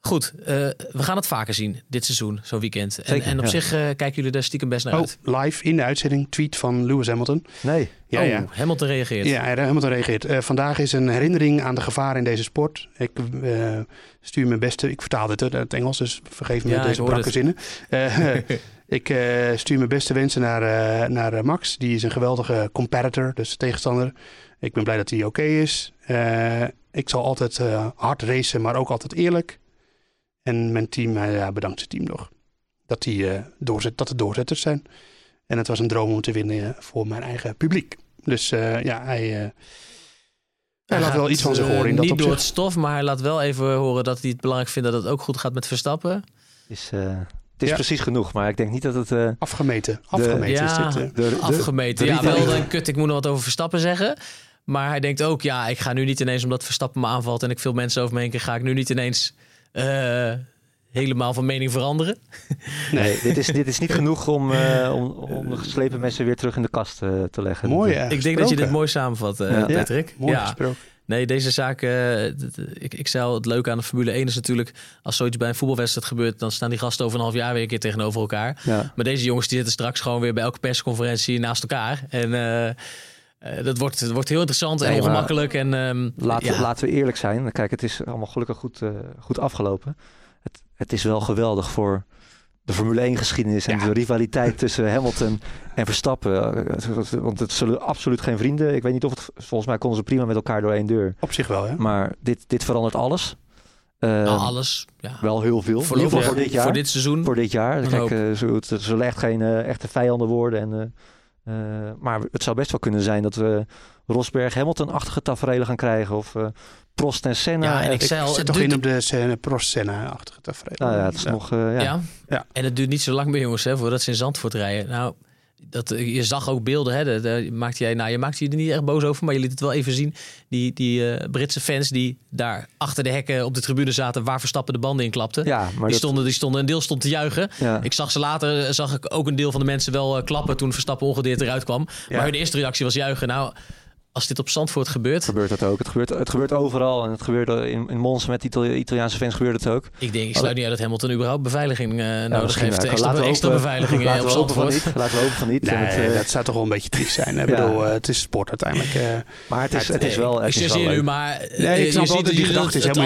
[SPEAKER 4] Goed, eh, we gaan het vaker zien dit seizoen, zo'n weekend. En,
[SPEAKER 3] Zeker,
[SPEAKER 4] en op
[SPEAKER 3] ja.
[SPEAKER 4] zich eh, kijken jullie daar stiekem best naar
[SPEAKER 2] Oh,
[SPEAKER 4] uit.
[SPEAKER 2] live in de uitzending, tweet van Lewis Hamilton.
[SPEAKER 3] Nee.
[SPEAKER 2] Ja,
[SPEAKER 4] oh,
[SPEAKER 2] ja.
[SPEAKER 4] Hamilton reageert.
[SPEAKER 2] Ja, Hamilton reageert. Eh, vandaag is een herinnering aan de gevaren in deze sport. Ik eh, stuur mijn beste, ik vertaal dit uit het Engels, dus vergeef me
[SPEAKER 4] Ja,
[SPEAKER 2] deze brakke zinnen. Eh, ik eh, stuur mijn beste wensen naar, eh, naar Max. Die is een geweldige competitor, dus tegenstander. Ik ben blij dat hij oké is. Eh, ik zal altijd eh, hard racen, maar ook altijd eerlijk. En mijn team, eh, ja, bedankt zijn team nog. Dat, die, eh, doorzet, dat het doorzetters zijn. En het was een droom om te winnen eh, voor mijn eigen publiek. Dus eh, ja, hij, eh, hij laat wel iets van zich horen in dat
[SPEAKER 4] Niet door het stof, maar hij laat wel even horen dat hij het belangrijk vindt dat het ook goed gaat met Verstappen.
[SPEAKER 3] Is, eh, het is
[SPEAKER 2] Ja.
[SPEAKER 3] precies genoeg, maar ik denk niet dat het... eh,
[SPEAKER 2] Afgemeten. Afgemeten
[SPEAKER 4] Ja.
[SPEAKER 2] is dit.
[SPEAKER 3] de, de-
[SPEAKER 4] Afgemeten.
[SPEAKER 3] de
[SPEAKER 4] ja, wel dan kut, ik moet nog wat over Verstappen zeggen. Maar hij denkt ook, ja, ik ga nu niet ineens, omdat Verstappen me aanvalt en ik veel mensen over me heen krijg, ga ik nu niet ineens eh, helemaal van mening veranderen.
[SPEAKER 3] Nee, dit is, dit is niet genoeg om, eh, om, om de geslepen mensen weer terug in de kast eh, te leggen.
[SPEAKER 2] Mooi, hè?
[SPEAKER 4] ik denk dat je dit mooi samenvat, eh,
[SPEAKER 3] Ja.
[SPEAKER 4] Patrick.
[SPEAKER 2] Mooi
[SPEAKER 4] ja.
[SPEAKER 2] gesproken.
[SPEAKER 4] Nee, deze zaak, ik, ik zei al, het leuke aan de Formule 1 is natuurlijk, als zoiets bij een voetbalwedstrijd gebeurt, dan staan die gasten over een half jaar weer een keer tegenover elkaar.
[SPEAKER 3] Ja.
[SPEAKER 4] Maar deze jongens die zitten straks gewoon weer bij elke persconferentie naast elkaar. En eh, dat wordt, het wordt heel interessant en
[SPEAKER 3] Nee, maar
[SPEAKER 4] ongemakkelijk. En, ehm,
[SPEAKER 3] Laten,
[SPEAKER 4] ja.
[SPEAKER 3] laten we eerlijk zijn. Kijk, het is allemaal gelukkig goed, eh, goed afgelopen. Het, het is wel geweldig voor de Formule 1 geschiedenis en
[SPEAKER 2] Ja.
[SPEAKER 3] de rivaliteit tussen Hamilton en Verstappen. Eh, Want het zullen absoluut geen vrienden. Ik weet niet of het, volgens mij konden ze prima met elkaar door één deur.
[SPEAKER 2] Op zich wel, hè?
[SPEAKER 3] Maar dit, dit verandert alles. Eh,
[SPEAKER 4] Nou, alles. Ja.
[SPEAKER 3] Wel heel veel. Geval voor dit jaar.
[SPEAKER 4] Voor dit seizoen.
[SPEAKER 3] voor dit jaar. Kijk,
[SPEAKER 4] hoop.
[SPEAKER 3] eh, zo, het, het zullen echt geen echte vijanden worden. En, eh, maar het zou best wel kunnen zijn dat we Rosberg Hamilton-achtige tafereelen gaan krijgen. Of eh, Prost en Senna.
[SPEAKER 4] Ja, en ik
[SPEAKER 2] Zit
[SPEAKER 4] het
[SPEAKER 2] toch in op de scène, Prost Senna-achtige
[SPEAKER 3] nou ja, het is nog... eh, ja.
[SPEAKER 4] ja.
[SPEAKER 2] Ja.
[SPEAKER 4] En het duurt niet zo lang meer, jongens, hè, voordat ze in Zandvoort rijden. Nou, dat, je zag ook beelden, hè. de- maakte jij, nou, je maakte je er niet echt boos over, maar je liet het wel even zien. Die, die eh, Britse fans die daar achter de hekken op de tribune zaten, waar Verstappen de banden in klapte.
[SPEAKER 3] Ja, maar
[SPEAKER 4] die,
[SPEAKER 3] dat,
[SPEAKER 4] stonden, die stonden, een deel stond te juichen.
[SPEAKER 3] ja.
[SPEAKER 4] Ik zag ze later, eh, zag ik ook een deel van de mensen wel eh, klappen toen Verstappen ongedeerd eruit kwam.
[SPEAKER 2] Ja.
[SPEAKER 4] Maar hun eerste reactie was juichen. Nou, als dit op Zandvoort gebeurt,
[SPEAKER 3] gebeurt dat ook. Het gebeurt, het gebeurt overal. En het gebeurt in, in Monza met Itali- Italiaanse fans gebeurt het ook.
[SPEAKER 4] ik denk, ik sluit niet uit dat Hamilton überhaupt beveiliging eh, nodig heeft. Extra,
[SPEAKER 3] Laten we
[SPEAKER 4] extra beveiliging eh,
[SPEAKER 3] Laten
[SPEAKER 4] op
[SPEAKER 3] we hopen van
[SPEAKER 4] Zandvoort.
[SPEAKER 3] niet. Laten we hopen van niet.
[SPEAKER 2] Nee,
[SPEAKER 3] het, eh,
[SPEAKER 2] dat zou toch wel een beetje triest zijn. Ik
[SPEAKER 3] Ja.
[SPEAKER 2] bedoel, het is sport uiteindelijk. eh.
[SPEAKER 3] maar het is, het is wel...
[SPEAKER 4] ik
[SPEAKER 3] Het is wel
[SPEAKER 4] chargeer
[SPEAKER 3] leuk.
[SPEAKER 4] u, maar
[SPEAKER 2] Nee, ik snap wel dat die
[SPEAKER 4] je
[SPEAKER 2] gedachte is helemaal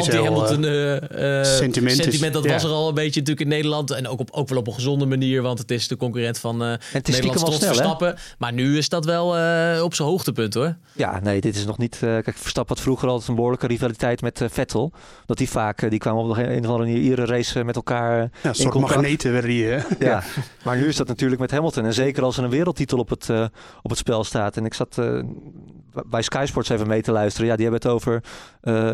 [SPEAKER 2] niet sentiment
[SPEAKER 4] dat was er al een beetje natuurlijk in Nederland. En ook, op, ook wel op een gezonde manier, want het is de concurrent van eh
[SPEAKER 3] En het is stiekem
[SPEAKER 4] Nederlands? Verstappen. Maar nu is dat wel eh, op zijn hoogtepunt hoor.
[SPEAKER 3] Ja, nee, dit is nog niet... eh, kijk, Verstappen had vroeger altijd een behoorlijke rivaliteit met eh, Vettel. Dat die vaak... eh, die kwamen op een een of andere manier iedere race met elkaar...
[SPEAKER 2] Ja, een soort
[SPEAKER 3] contact.
[SPEAKER 2] magneten werden die. eh.
[SPEAKER 3] ja. maar nu is dat natuurlijk met Hamilton. En zeker als er een wereldtitel op het, op het spel staat. En ik zat bij Sky Sports even mee te luisteren. Ja, die hebben het over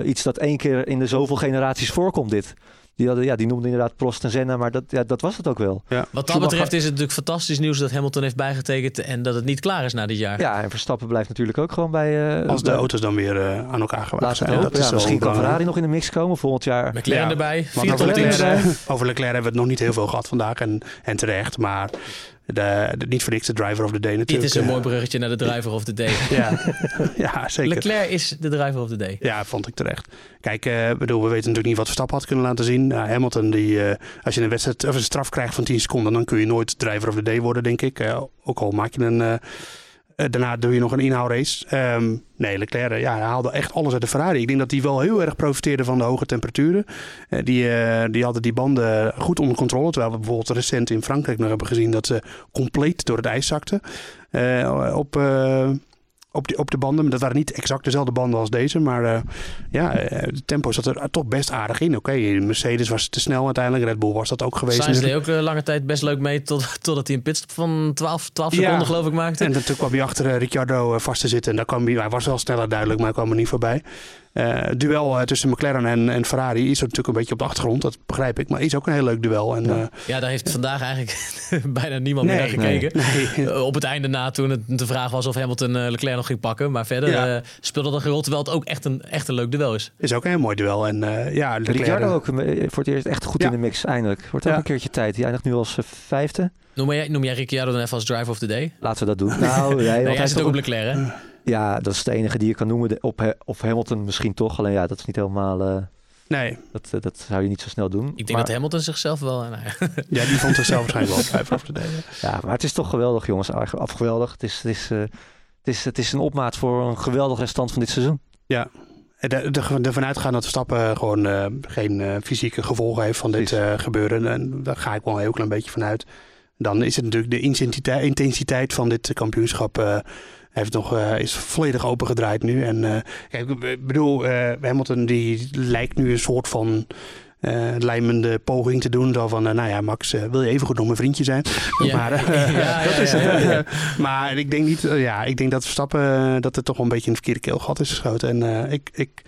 [SPEAKER 3] iets dat één keer in de zoveel generaties voorkomt dit. Die, hadden, ja, die noemden inderdaad Prost en Senna, maar dat, ja, dat was het ook wel.
[SPEAKER 4] Wat dat
[SPEAKER 2] Schumacher-
[SPEAKER 4] betreft is het natuurlijk fantastisch nieuws dat Hamilton heeft bijgetekend en dat het niet klaar is na dit jaar.
[SPEAKER 3] Ja, en Verstappen blijft natuurlijk ook gewoon bij... eh,
[SPEAKER 2] Als de
[SPEAKER 3] bij-
[SPEAKER 2] auto's dan weer eh, aan elkaar gewaagd zijn.
[SPEAKER 3] hopen.
[SPEAKER 2] dat is
[SPEAKER 3] Ja, misschien kan. Ferrari nog in de mix komen volgend jaar.
[SPEAKER 4] McLaren
[SPEAKER 2] Ja,
[SPEAKER 4] erbij,
[SPEAKER 2] over. Leclerc, over Leclerc hebben we het nog niet heel veel gehad vandaag. En, en terecht. Maar de, de- niet voor niks de driver of the day
[SPEAKER 4] Dit
[SPEAKER 2] natuurlijk.
[SPEAKER 4] is een
[SPEAKER 2] eh.
[SPEAKER 4] mooi bruggetje naar de driver of the day.
[SPEAKER 2] Ja, ja zeker.
[SPEAKER 4] Leclerc is de driver of the day.
[SPEAKER 2] Ja, vond ik terecht. Kijk, eh, bedoel, we weten natuurlijk niet wat Verstappen had kunnen laten zien. Nou, Hamilton, die, eh, als je een, wedstrijd, of een straf krijgt van 10 seconden, dan kun je nooit driver of the day worden, denk ik. Ook al maak je een. Eh, daarna doe je nog een inhoudrace. Ehm nee, Leclerc eh, ja, haalde echt alles uit de Ferrari. Ik denk dat hij wel heel erg profiteerde van de hoge temperaturen. Eh, die, die hadden die banden goed onder controle. Terwijl we bijvoorbeeld recent in Frankrijk nog hebben gezien dat ze compleet door het ijs zakten. Op, op, die, op de banden. Dat waren niet exact dezelfde banden als deze. Maar uh, ja, het tempo zat er toch best aardig in. Oké, okay, Mercedes was te snel uiteindelijk. Red Bull was dat ook geweest.
[SPEAKER 4] Sainz deed ook lange tijd best leuk mee. Tot, totdat hij een pitstop van 12, 12 seconden geloof ik maakte.
[SPEAKER 2] En toen kwam hij achter Ricciardo vast te zitten. En daar kwam hij, hij was wel sneller duidelijk, maar hij kwam er niet voorbij. Uh, duel uh, tussen McLaren en, en, Ferrari is natuurlijk een beetje op de achtergrond. Dat begrijp ik. Maar is ook een heel leuk duel. En,
[SPEAKER 4] ja.
[SPEAKER 2] Uh,
[SPEAKER 4] ja, daar heeft vandaag eigenlijk bijna niemand nee, meer naar gekeken. Nee, nee. op het einde na toen het de vraag was of Hamilton Leclerc nog ging pakken. Maar verder ja. speelde dat geen rol. Terwijl het ook echt een, echt een leuk duel is.
[SPEAKER 2] Is ook een heel mooi duel. En ja,
[SPEAKER 3] Leclerc... Ricciardo ook voor het eerst echt goed in de mix eindelijk. Wordt ook een keertje tijd. Die eindigt nu als vijfde.
[SPEAKER 4] Noem jij, noem jij Ricciardo dan even als driver of the day?
[SPEAKER 3] Laten we dat doen. Nou, jij,
[SPEAKER 4] nee, hij zit ook op Leclerc hè?
[SPEAKER 3] Ja, dat is de enige die je kan noemen. Op, of Hamilton misschien toch. Alleen ja, dat is niet helemaal... Uh,
[SPEAKER 2] nee.
[SPEAKER 3] Dat, uh, dat zou je niet zo snel doen.
[SPEAKER 4] Ik denk
[SPEAKER 3] maar,
[SPEAKER 4] dat Hamilton zichzelf wel... Nou,
[SPEAKER 2] ja, die vond zichzelf waarschijnlijk wel of the day.
[SPEAKER 3] Ja, maar het is toch geweldig jongens. Afgeweldig. Het is, het, is, uh, het, is, het is een opmaat voor een geweldige restant van dit seizoen.
[SPEAKER 2] Ja, ervan uitgaan dat Verstappen gewoon uh, geen uh, fysieke gevolgen heeft van dit uh, gebeuren. En daar ga ik wel een heel klein beetje vanuit. Dan is het natuurlijk de intensiteit, intensiteit van dit kampioenschap heeft nog, uh, is volledig opengedraaid nu. En uh, kijk, ik bedoel, uh, Hamilton die lijkt nu een soort van lijmende poging te doen. Zo van, nou ja, Max, wil je even goed nog mijn vriendje zijn? Maar,
[SPEAKER 4] ja,
[SPEAKER 2] dat
[SPEAKER 4] ja,
[SPEAKER 2] is
[SPEAKER 4] ja,
[SPEAKER 2] het. maar ik denk niet, ja, ik denk dat Verstappen, dat het toch wel een beetje in het verkeerde keelgat is geschoten. En ik, ik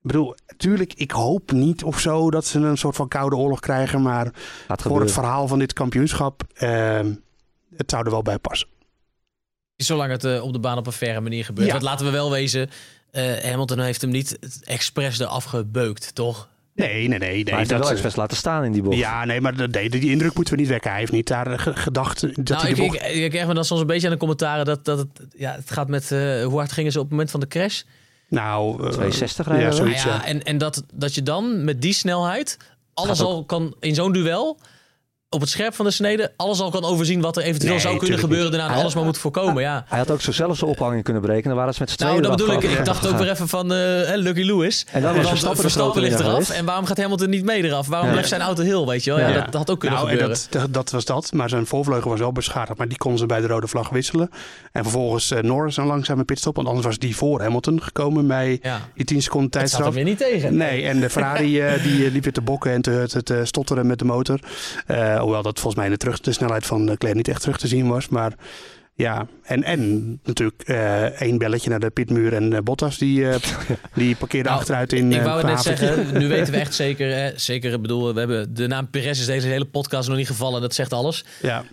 [SPEAKER 2] bedoel, natuurlijk, ik hoop niet of zo dat ze een soort van koude oorlog krijgen. Maar voor het verhaal van dit kampioenschap, het zou er wel bij passen.
[SPEAKER 4] Zolang het uh, op de baan op een verre manier gebeurt.
[SPEAKER 2] Ja.
[SPEAKER 4] Want laten we wel wezen, uh, Hamilton heeft hem niet expres eraf gebeukt, toch?
[SPEAKER 2] Nee, nee, nee. nee
[SPEAKER 3] maar hij heeft
[SPEAKER 2] dat
[SPEAKER 3] wel expres laten staan in die bocht.
[SPEAKER 2] Ja, nee, maar nee, die indruk moeten we niet wekken. Hij heeft niet daar gedacht dat
[SPEAKER 4] nou,
[SPEAKER 2] hij
[SPEAKER 4] ik,
[SPEAKER 2] de bocht...
[SPEAKER 4] ik, ik, ik krijg me dan soms een beetje aan de commentaren dat, dat het, ja, het gaat met... Uh, hoe hard gingen ze op het moment van de crash?
[SPEAKER 2] Nou,
[SPEAKER 3] 260 rijden.
[SPEAKER 2] Ja, zoiets,
[SPEAKER 4] Nou ja, en, en dat, dat je dan met die snelheid alles al kan in zo'n duel op het scherp van de snede alles al kan overzien wat er eventueel
[SPEAKER 2] Nee,
[SPEAKER 4] zou kunnen gebeuren. Daarna
[SPEAKER 3] Hij-
[SPEAKER 4] alles maar moet voorkomen. Ja.
[SPEAKER 3] Hij had ook zo zelf zijn ophanging kunnen breken. Dan waren ze met z'n
[SPEAKER 4] Nou, dat bedoel ik. Ik dacht ook weer even van eh, Lucky Lewis.
[SPEAKER 3] En dan was Verstappen
[SPEAKER 4] Verstappen ligt eraf. En waarom gaat Hamilton niet mee eraf? Waarom
[SPEAKER 3] Ja.
[SPEAKER 4] blijft zijn auto heel, weet je wel? Ja,
[SPEAKER 3] Ja.
[SPEAKER 4] Dat, dat had ook kunnen
[SPEAKER 2] nou, en
[SPEAKER 4] gebeuren.
[SPEAKER 2] dat, dat, dat was dat. Maar zijn voorvleugel was wel beschadigd. Maar die kon ze bij de rode vlag wisselen. En vervolgens eh, Norris een langzame pitstop. Want anders was die voor Hamilton gekomen bij
[SPEAKER 4] ja.
[SPEAKER 2] die 10 seconden
[SPEAKER 4] Het zat
[SPEAKER 2] tijdstraf.
[SPEAKER 4] er weer niet tegen.
[SPEAKER 2] Nee, en de Ferrari eh, die liep weer te bokken en te, te, te stotteren met de motor. Eh, hoewel dat volgens mij de, terug, de snelheid van Leclerc niet echt terug te zien was. Maar ja, en, en natuurlijk eh, één belletje naar de pitmuur en eh, Bottas die, eh, die parkeerde
[SPEAKER 4] Nou,
[SPEAKER 2] achteruit in
[SPEAKER 4] ik wou het net zeggen, nu weten we echt zeker, hè, zeker, ik bedoel, we hebben de naam Perez is deze hele podcast nog niet gevallen, dat zegt alles.
[SPEAKER 2] Ja,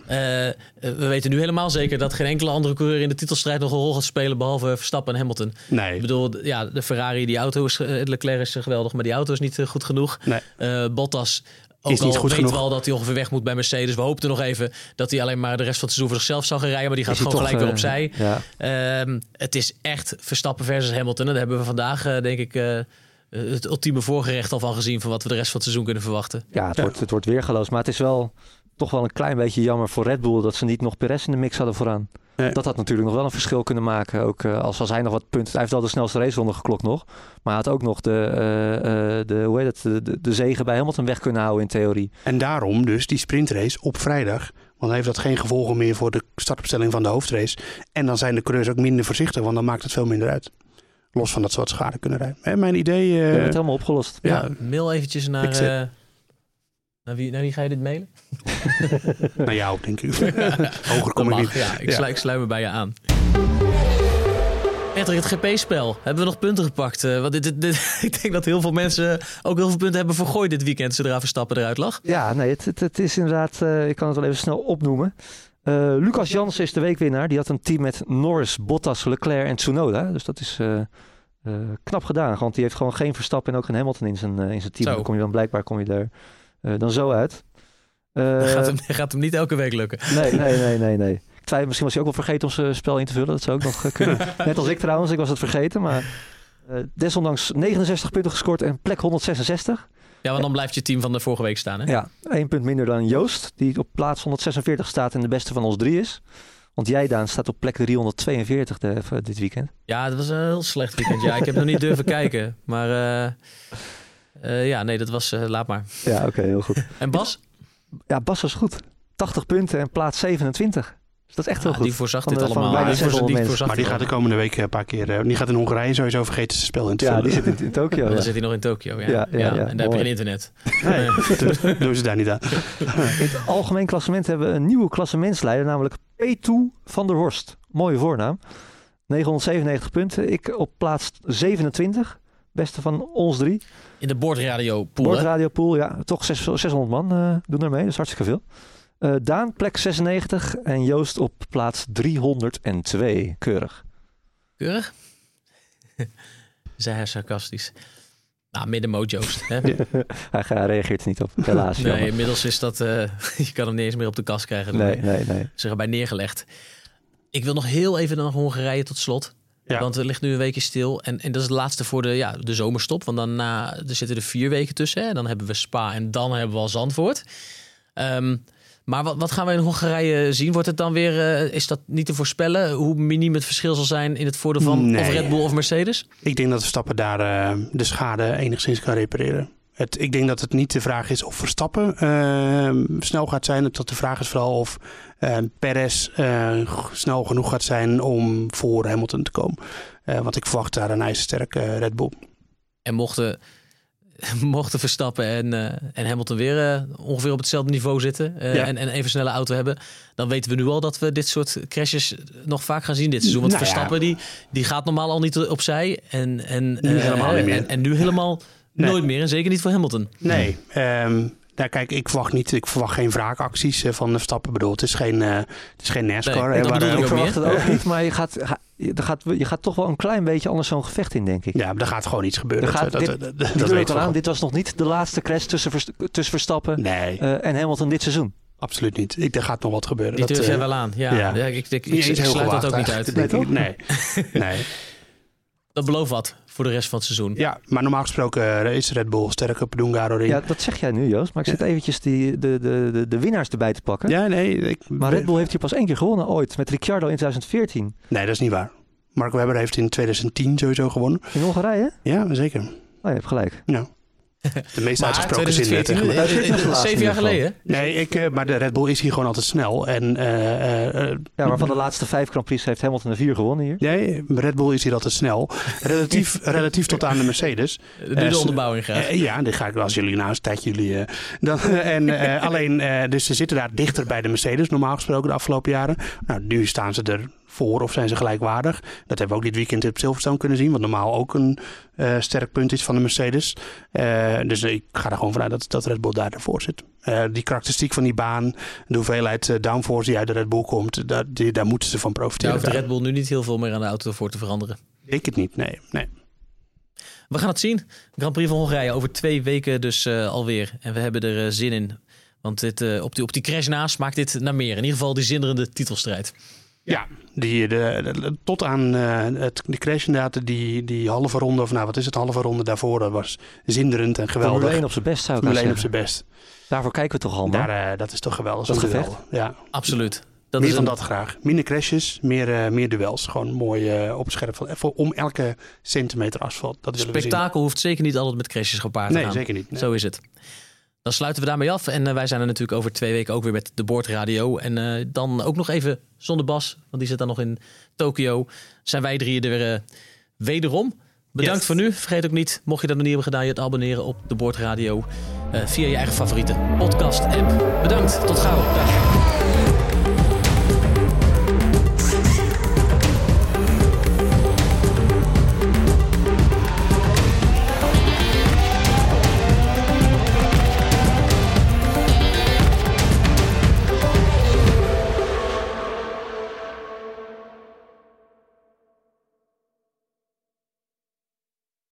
[SPEAKER 4] we weten nu helemaal zeker dat geen enkele andere coureur in de titelstrijd nog een rol gaat spelen, behalve Verstappen en Hamilton. Ik
[SPEAKER 2] nee.
[SPEAKER 4] bedoel, ja, de Ferrari, die auto is, Leclerc is geweldig, maar die auto is niet goed genoeg.
[SPEAKER 2] Nee.
[SPEAKER 4] Bottas ook
[SPEAKER 2] Is niet
[SPEAKER 4] al
[SPEAKER 2] goed
[SPEAKER 4] weet
[SPEAKER 2] genoeg.
[SPEAKER 4] wel dat hij ongeveer weg moet bij Mercedes. We hoopten nog even dat hij alleen maar de rest van het seizoen voor zichzelf zou gaan rijden, maar die gaat gewoon
[SPEAKER 3] toch,
[SPEAKER 4] gelijk weer
[SPEAKER 3] eh,
[SPEAKER 4] opzij.
[SPEAKER 3] Ja.
[SPEAKER 4] Ehm, het is echt Verstappen versus Hamilton. En daar hebben we vandaag, eh, denk ik, eh, het ultieme voorgerecht al van gezien... van wat we de rest van het seizoen kunnen verwachten.
[SPEAKER 3] Ja, het,
[SPEAKER 2] Ja.
[SPEAKER 3] Wordt, het wordt weergeloos. Maar het is wel toch wel een klein beetje jammer voor Red Bull dat ze niet nog Perez in de mix hadden vooraan.
[SPEAKER 2] Nee.
[SPEAKER 3] Dat had natuurlijk nog wel een verschil kunnen maken. Ook eh, als, als hij nog wat punten. Hij heeft wel de snelste raceronde geklokt nog. Maar hij had ook nog de, eh, eh, de, hoe heet het, de, de, de zegen bij Hamilton weg kunnen houden in theorie.
[SPEAKER 2] En daarom dus die sprintrace op vrijdag. Want dan heeft dat geen gevolgen meer voor de startopstelling van de hoofdrace. En dan zijn de coureurs ook minder voorzichtig, want dan maakt het veel minder uit. Los van dat ze wat schade kunnen rijden. Hè, mijn idee...
[SPEAKER 3] We
[SPEAKER 2] eh,
[SPEAKER 3] hebben het helemaal opgelost.
[SPEAKER 2] Ja.
[SPEAKER 4] Ja, mail eventjes naar... Naar, wie, naar wie ga je dit mailen?
[SPEAKER 2] naar jou, denk ik. Hoger kom ik niet.
[SPEAKER 4] ja. Ik,
[SPEAKER 2] Ja.
[SPEAKER 4] Sluit, ik sluit me bij je aan. Patrick, het GP-spel. Hebben we nog punten gepakt? Eh, want dit, dit, dit- ik denk dat heel veel mensen ook heel veel punten hebben vergooid dit weekend... zodra Verstappen eruit lag.
[SPEAKER 3] Ja, nee, het, het, het is inderdaad, eh, ik kan het wel even snel opnoemen. Eh, Lucas Jansen is de weekwinnaar. Die had een team met Norris, Bottas, Leclerc en Tsunoda. Dus dat is eh, eh, knap gedaan. Want die heeft gewoon geen Verstappen en ook geen Hamilton in zijn, in zijn team. Dan kom je dan blijkbaar kom je er eh, dan zo uit. Eh,
[SPEAKER 4] Dat gaat, hem, gaat hem niet elke week lukken.
[SPEAKER 3] nee, nee, nee, nee, nee. Ik twijfel, misschien was hij ook wel vergeten om zijn spel in te vullen. Dat zou ook nog eh, kunnen. Net als ik trouwens, ik was het vergeten. Maar eh, desondanks 69 punten gescoord en plek 166.
[SPEAKER 4] Ja, want dan blijft je team van de vorige week staan, hè?
[SPEAKER 3] Ja, één punt minder dan Joost, die op plaats 146 staat en de beste van ons drie is. Want jij, Daan, staat op plek 342 de, eh, dit weekend.
[SPEAKER 4] Ja, het was een heel slecht weekend. Ja, ik heb nog niet durven kijken. Maar eh, eh, ja, nee, dat was... eh, laat maar.
[SPEAKER 3] Ja, oké, heel goed.
[SPEAKER 4] En Bas?
[SPEAKER 3] Ja, Bas was goed. 80 punten en plaats 27. Dus dat is echt heel
[SPEAKER 4] Ja,
[SPEAKER 3] goed.
[SPEAKER 4] die voorzag
[SPEAKER 3] Van
[SPEAKER 4] dit
[SPEAKER 3] van
[SPEAKER 4] allemaal.
[SPEAKER 3] bijna
[SPEAKER 4] Die voorzag-
[SPEAKER 3] 600
[SPEAKER 4] die
[SPEAKER 3] mensen.
[SPEAKER 4] voorzag
[SPEAKER 2] Maar die gaat de komende week een paar keer... eh, die gaat in Hongarije sowieso vergeten zijn spel in te
[SPEAKER 3] Ja, die zit in, in Tokio.
[SPEAKER 4] Dan
[SPEAKER 3] ja.
[SPEAKER 4] zit hij nog in Tokio. Ja.
[SPEAKER 3] Ja, ja, ja,
[SPEAKER 4] En daar heb je geen internet.
[SPEAKER 2] Nee, dat doen ze daar niet aan.
[SPEAKER 3] In het algemeen klassement hebben we een nieuwe klassementsleider, namelijk P2 van der Horst. Mooie voornaam. 997 punten. Ik op plaats 27. Beste van ons drie.
[SPEAKER 4] In de boordradio pool.
[SPEAKER 3] Bordradio Pool, ja, toch zes- 600 man eh, doen er mee. Dat is hartstikke veel. Eh, Daan, plek 96. En Joost op plaats 302. Keurig.
[SPEAKER 4] Keurig? Zei hij sarcastisch. Nou, middenmoot Joost. Hè?
[SPEAKER 3] Hij hij reageert er niet op, helaas.
[SPEAKER 4] Nee,
[SPEAKER 3] jammer.
[SPEAKER 4] inmiddels is dat... eh, je kan hem niet eens meer op de kast krijgen.
[SPEAKER 3] nee, nee, nee.
[SPEAKER 4] Ze erbij neergelegd. Ik wil nog heel even naar Hongarije tot slot.
[SPEAKER 2] Ja.
[SPEAKER 4] Want er ligt nu een weekje stil. En, en dat is het laatste voor de, ja, de zomerstop. Want daarna er zitten er vier weken tussen. Hè? Dan hebben we Spa en dan hebben we al Zandvoort. Ehm, maar wat, wat gaan we in Hongarije zien? Wordt het dan weer, eh, is dat niet te voorspellen? Hoe miniem het verschil zal zijn in het voordeel van
[SPEAKER 2] Nee.
[SPEAKER 4] of Red Bull of Mercedes?
[SPEAKER 2] Ik denk dat Verstappen daar eh, de schade enigszins kan repareren. Het, ik denk dat het niet de vraag is of Verstappen eh, snel gaat zijn. Dat de vraag is vooral of eh Perez eh, snel genoeg gaat zijn om voor Hamilton te komen. Eh, want ik verwacht daar een ijzersterke eh, Red Bull.
[SPEAKER 4] En mochten, mochten Verstappen en, en Hamilton weer ongeveer op hetzelfde niveau zitten
[SPEAKER 2] Ja.
[SPEAKER 4] en, en even snelle auto hebben, dan weten we nu al dat we dit soort crashes nog vaak gaan zien dit seizoen. Want
[SPEAKER 2] Nou ja.
[SPEAKER 4] Verstappen die, die gaat normaal al niet opzij en, en,
[SPEAKER 2] Nu helemaal niet meer.
[SPEAKER 4] En, en nu helemaal
[SPEAKER 2] Nee.
[SPEAKER 4] nooit meer en zeker niet voor Hamilton.
[SPEAKER 2] Nee, ehm, nou, kijk, ik verwacht, niet, ik verwacht geen wraakacties eh, van Verstappen. Ik bedoel, het is geen, eh, het is geen NASCAR.
[SPEAKER 4] Nee, dat ik
[SPEAKER 3] verwacht
[SPEAKER 4] meer.
[SPEAKER 3] het ook niet, maar je gaat, ga- je, gaat, je gaat toch wel een klein beetje anders zo'n gevecht in, denk ik.
[SPEAKER 2] Ja, maar er gaat gewoon iets gebeuren.
[SPEAKER 3] Er gaat
[SPEAKER 2] dat,
[SPEAKER 3] dit-
[SPEAKER 2] dat,
[SPEAKER 3] aan. Dit was nog niet de laatste crash tussen, tussen Verstappen
[SPEAKER 2] Nee,
[SPEAKER 3] eh, en Hamilton dit seizoen.
[SPEAKER 2] absoluut niet. Ik, er gaat nog wat gebeuren.
[SPEAKER 4] Die
[SPEAKER 2] Dat,
[SPEAKER 4] durf jij
[SPEAKER 2] eh,
[SPEAKER 4] wel aan. Ja,
[SPEAKER 2] ja.
[SPEAKER 4] ja. ik, ik, ik,
[SPEAKER 2] niet
[SPEAKER 4] ik
[SPEAKER 2] eens heel
[SPEAKER 4] sluit dat ook niet uit.
[SPEAKER 2] Nee. nee.
[SPEAKER 4] Dat belooft wat voor de rest van het seizoen.
[SPEAKER 2] Ja, maar normaal gesproken eh, is Red Bull sterk op Hungaroring.
[SPEAKER 3] Ja, dat zeg jij nu, Joost. Maar ik zit eventjes die, de, de, de, de winnaars erbij te pakken.
[SPEAKER 2] Ja, nee. Ik,
[SPEAKER 3] Maar Red Bull heeft hier pas één keer gewonnen ooit. Met Ricciardo in 2014.
[SPEAKER 2] Nee, dat is niet waar. Marco Webber heeft in 2010 sowieso gewonnen.
[SPEAKER 3] In Hongarije?
[SPEAKER 2] Ja, zeker.
[SPEAKER 3] Oh, je hebt gelijk.
[SPEAKER 2] Ja. De meest
[SPEAKER 4] Maar
[SPEAKER 2] uitgesproken zin. eh,
[SPEAKER 4] 2014,
[SPEAKER 2] tegen me.
[SPEAKER 3] Dat zit nog laatst in
[SPEAKER 4] zeven jaar geleden.
[SPEAKER 2] Nee, ik, eh, maar de Red Bull is hier gewoon altijd snel. En eh,
[SPEAKER 3] Ja, maar van de laatste vijf Grand Prix heeft Hamilton er vier gewonnen hier.
[SPEAKER 2] Nee, Red Bull is hier altijd snel. Relatief, relatief tot aan de Mercedes.
[SPEAKER 4] Nu de onderbouwing graag.
[SPEAKER 2] Ja, dit ga ik als jullie nou eens een tijdje jullie. eh, dan, en eh, alleen, eh, dus ze zitten daar dichter bij de Mercedes, normaal gesproken de afgelopen jaren. Nou, nu staan ze er voor of zijn ze gelijkwaardig. Dat hebben we ook dit weekend op Silverstone kunnen zien, wat normaal ook een eh, sterk punt is van de Mercedes. Eh, dus ik ga er gewoon vanuit dat, dat Red Bull daar ervoor zit. Eh, die karakteristiek van die baan, de hoeveelheid downforce die uit de Red Bull komt, daar, die, daar moeten ze van
[SPEAKER 4] Daar
[SPEAKER 2] profiteren.
[SPEAKER 4] hoeft de Red Bull nu niet heel veel meer aan de auto voor te veranderen.
[SPEAKER 2] Ik het niet, nee. nee.
[SPEAKER 4] We gaan het zien. Grand Prix van Hongarije over twee weken dus alweer. En we hebben er zin in. Want dit, op, die, op die crash naast maakt dit naar meer. In ieder geval die zinderende titelstrijd.
[SPEAKER 2] Ja, die, de, de- tot aan eh, het, de crash inderdaad, die, die halve ronde, of nou wat is het, halve ronde daarvoor, dat was zinderend en geweldig.
[SPEAKER 3] 1 op zijn best zou ik
[SPEAKER 2] Formule 1 op zijn best.
[SPEAKER 3] Daarvoor kijken we toch allemaal.
[SPEAKER 2] Daar, eh, dat is toch geweldig.
[SPEAKER 3] Dat gevecht?
[SPEAKER 2] duel. Ja,
[SPEAKER 4] Absoluut. Dat
[SPEAKER 2] meer
[SPEAKER 4] is
[SPEAKER 2] van
[SPEAKER 4] een-
[SPEAKER 2] dat graag. Minder crashes, meer, eh, meer duels. Gewoon mooi eh opscherp van, voor, om elke centimeter asfalt. Dat
[SPEAKER 4] spektakel hoeft zeker niet altijd met crashes gepaard te
[SPEAKER 2] Nee,
[SPEAKER 4] gaan.
[SPEAKER 2] zeker niet. Nee.
[SPEAKER 4] Zo is het. Dan sluiten we daarmee af. En eh, wij zijn er natuurlijk over twee weken ook weer met de boordradio. En eh, dan ook nog even zonder Bas, want die zit dan nog in Tokio. Zijn wij drieën er eh, wederom. Bedankt
[SPEAKER 2] Yes.
[SPEAKER 4] voor nu. Vergeet ook niet, mocht je dat nog niet hebben gedaan, je te abonneren op de boordradio. via je eigen favoriete podcast app. Bedankt, tot gauw. Dag.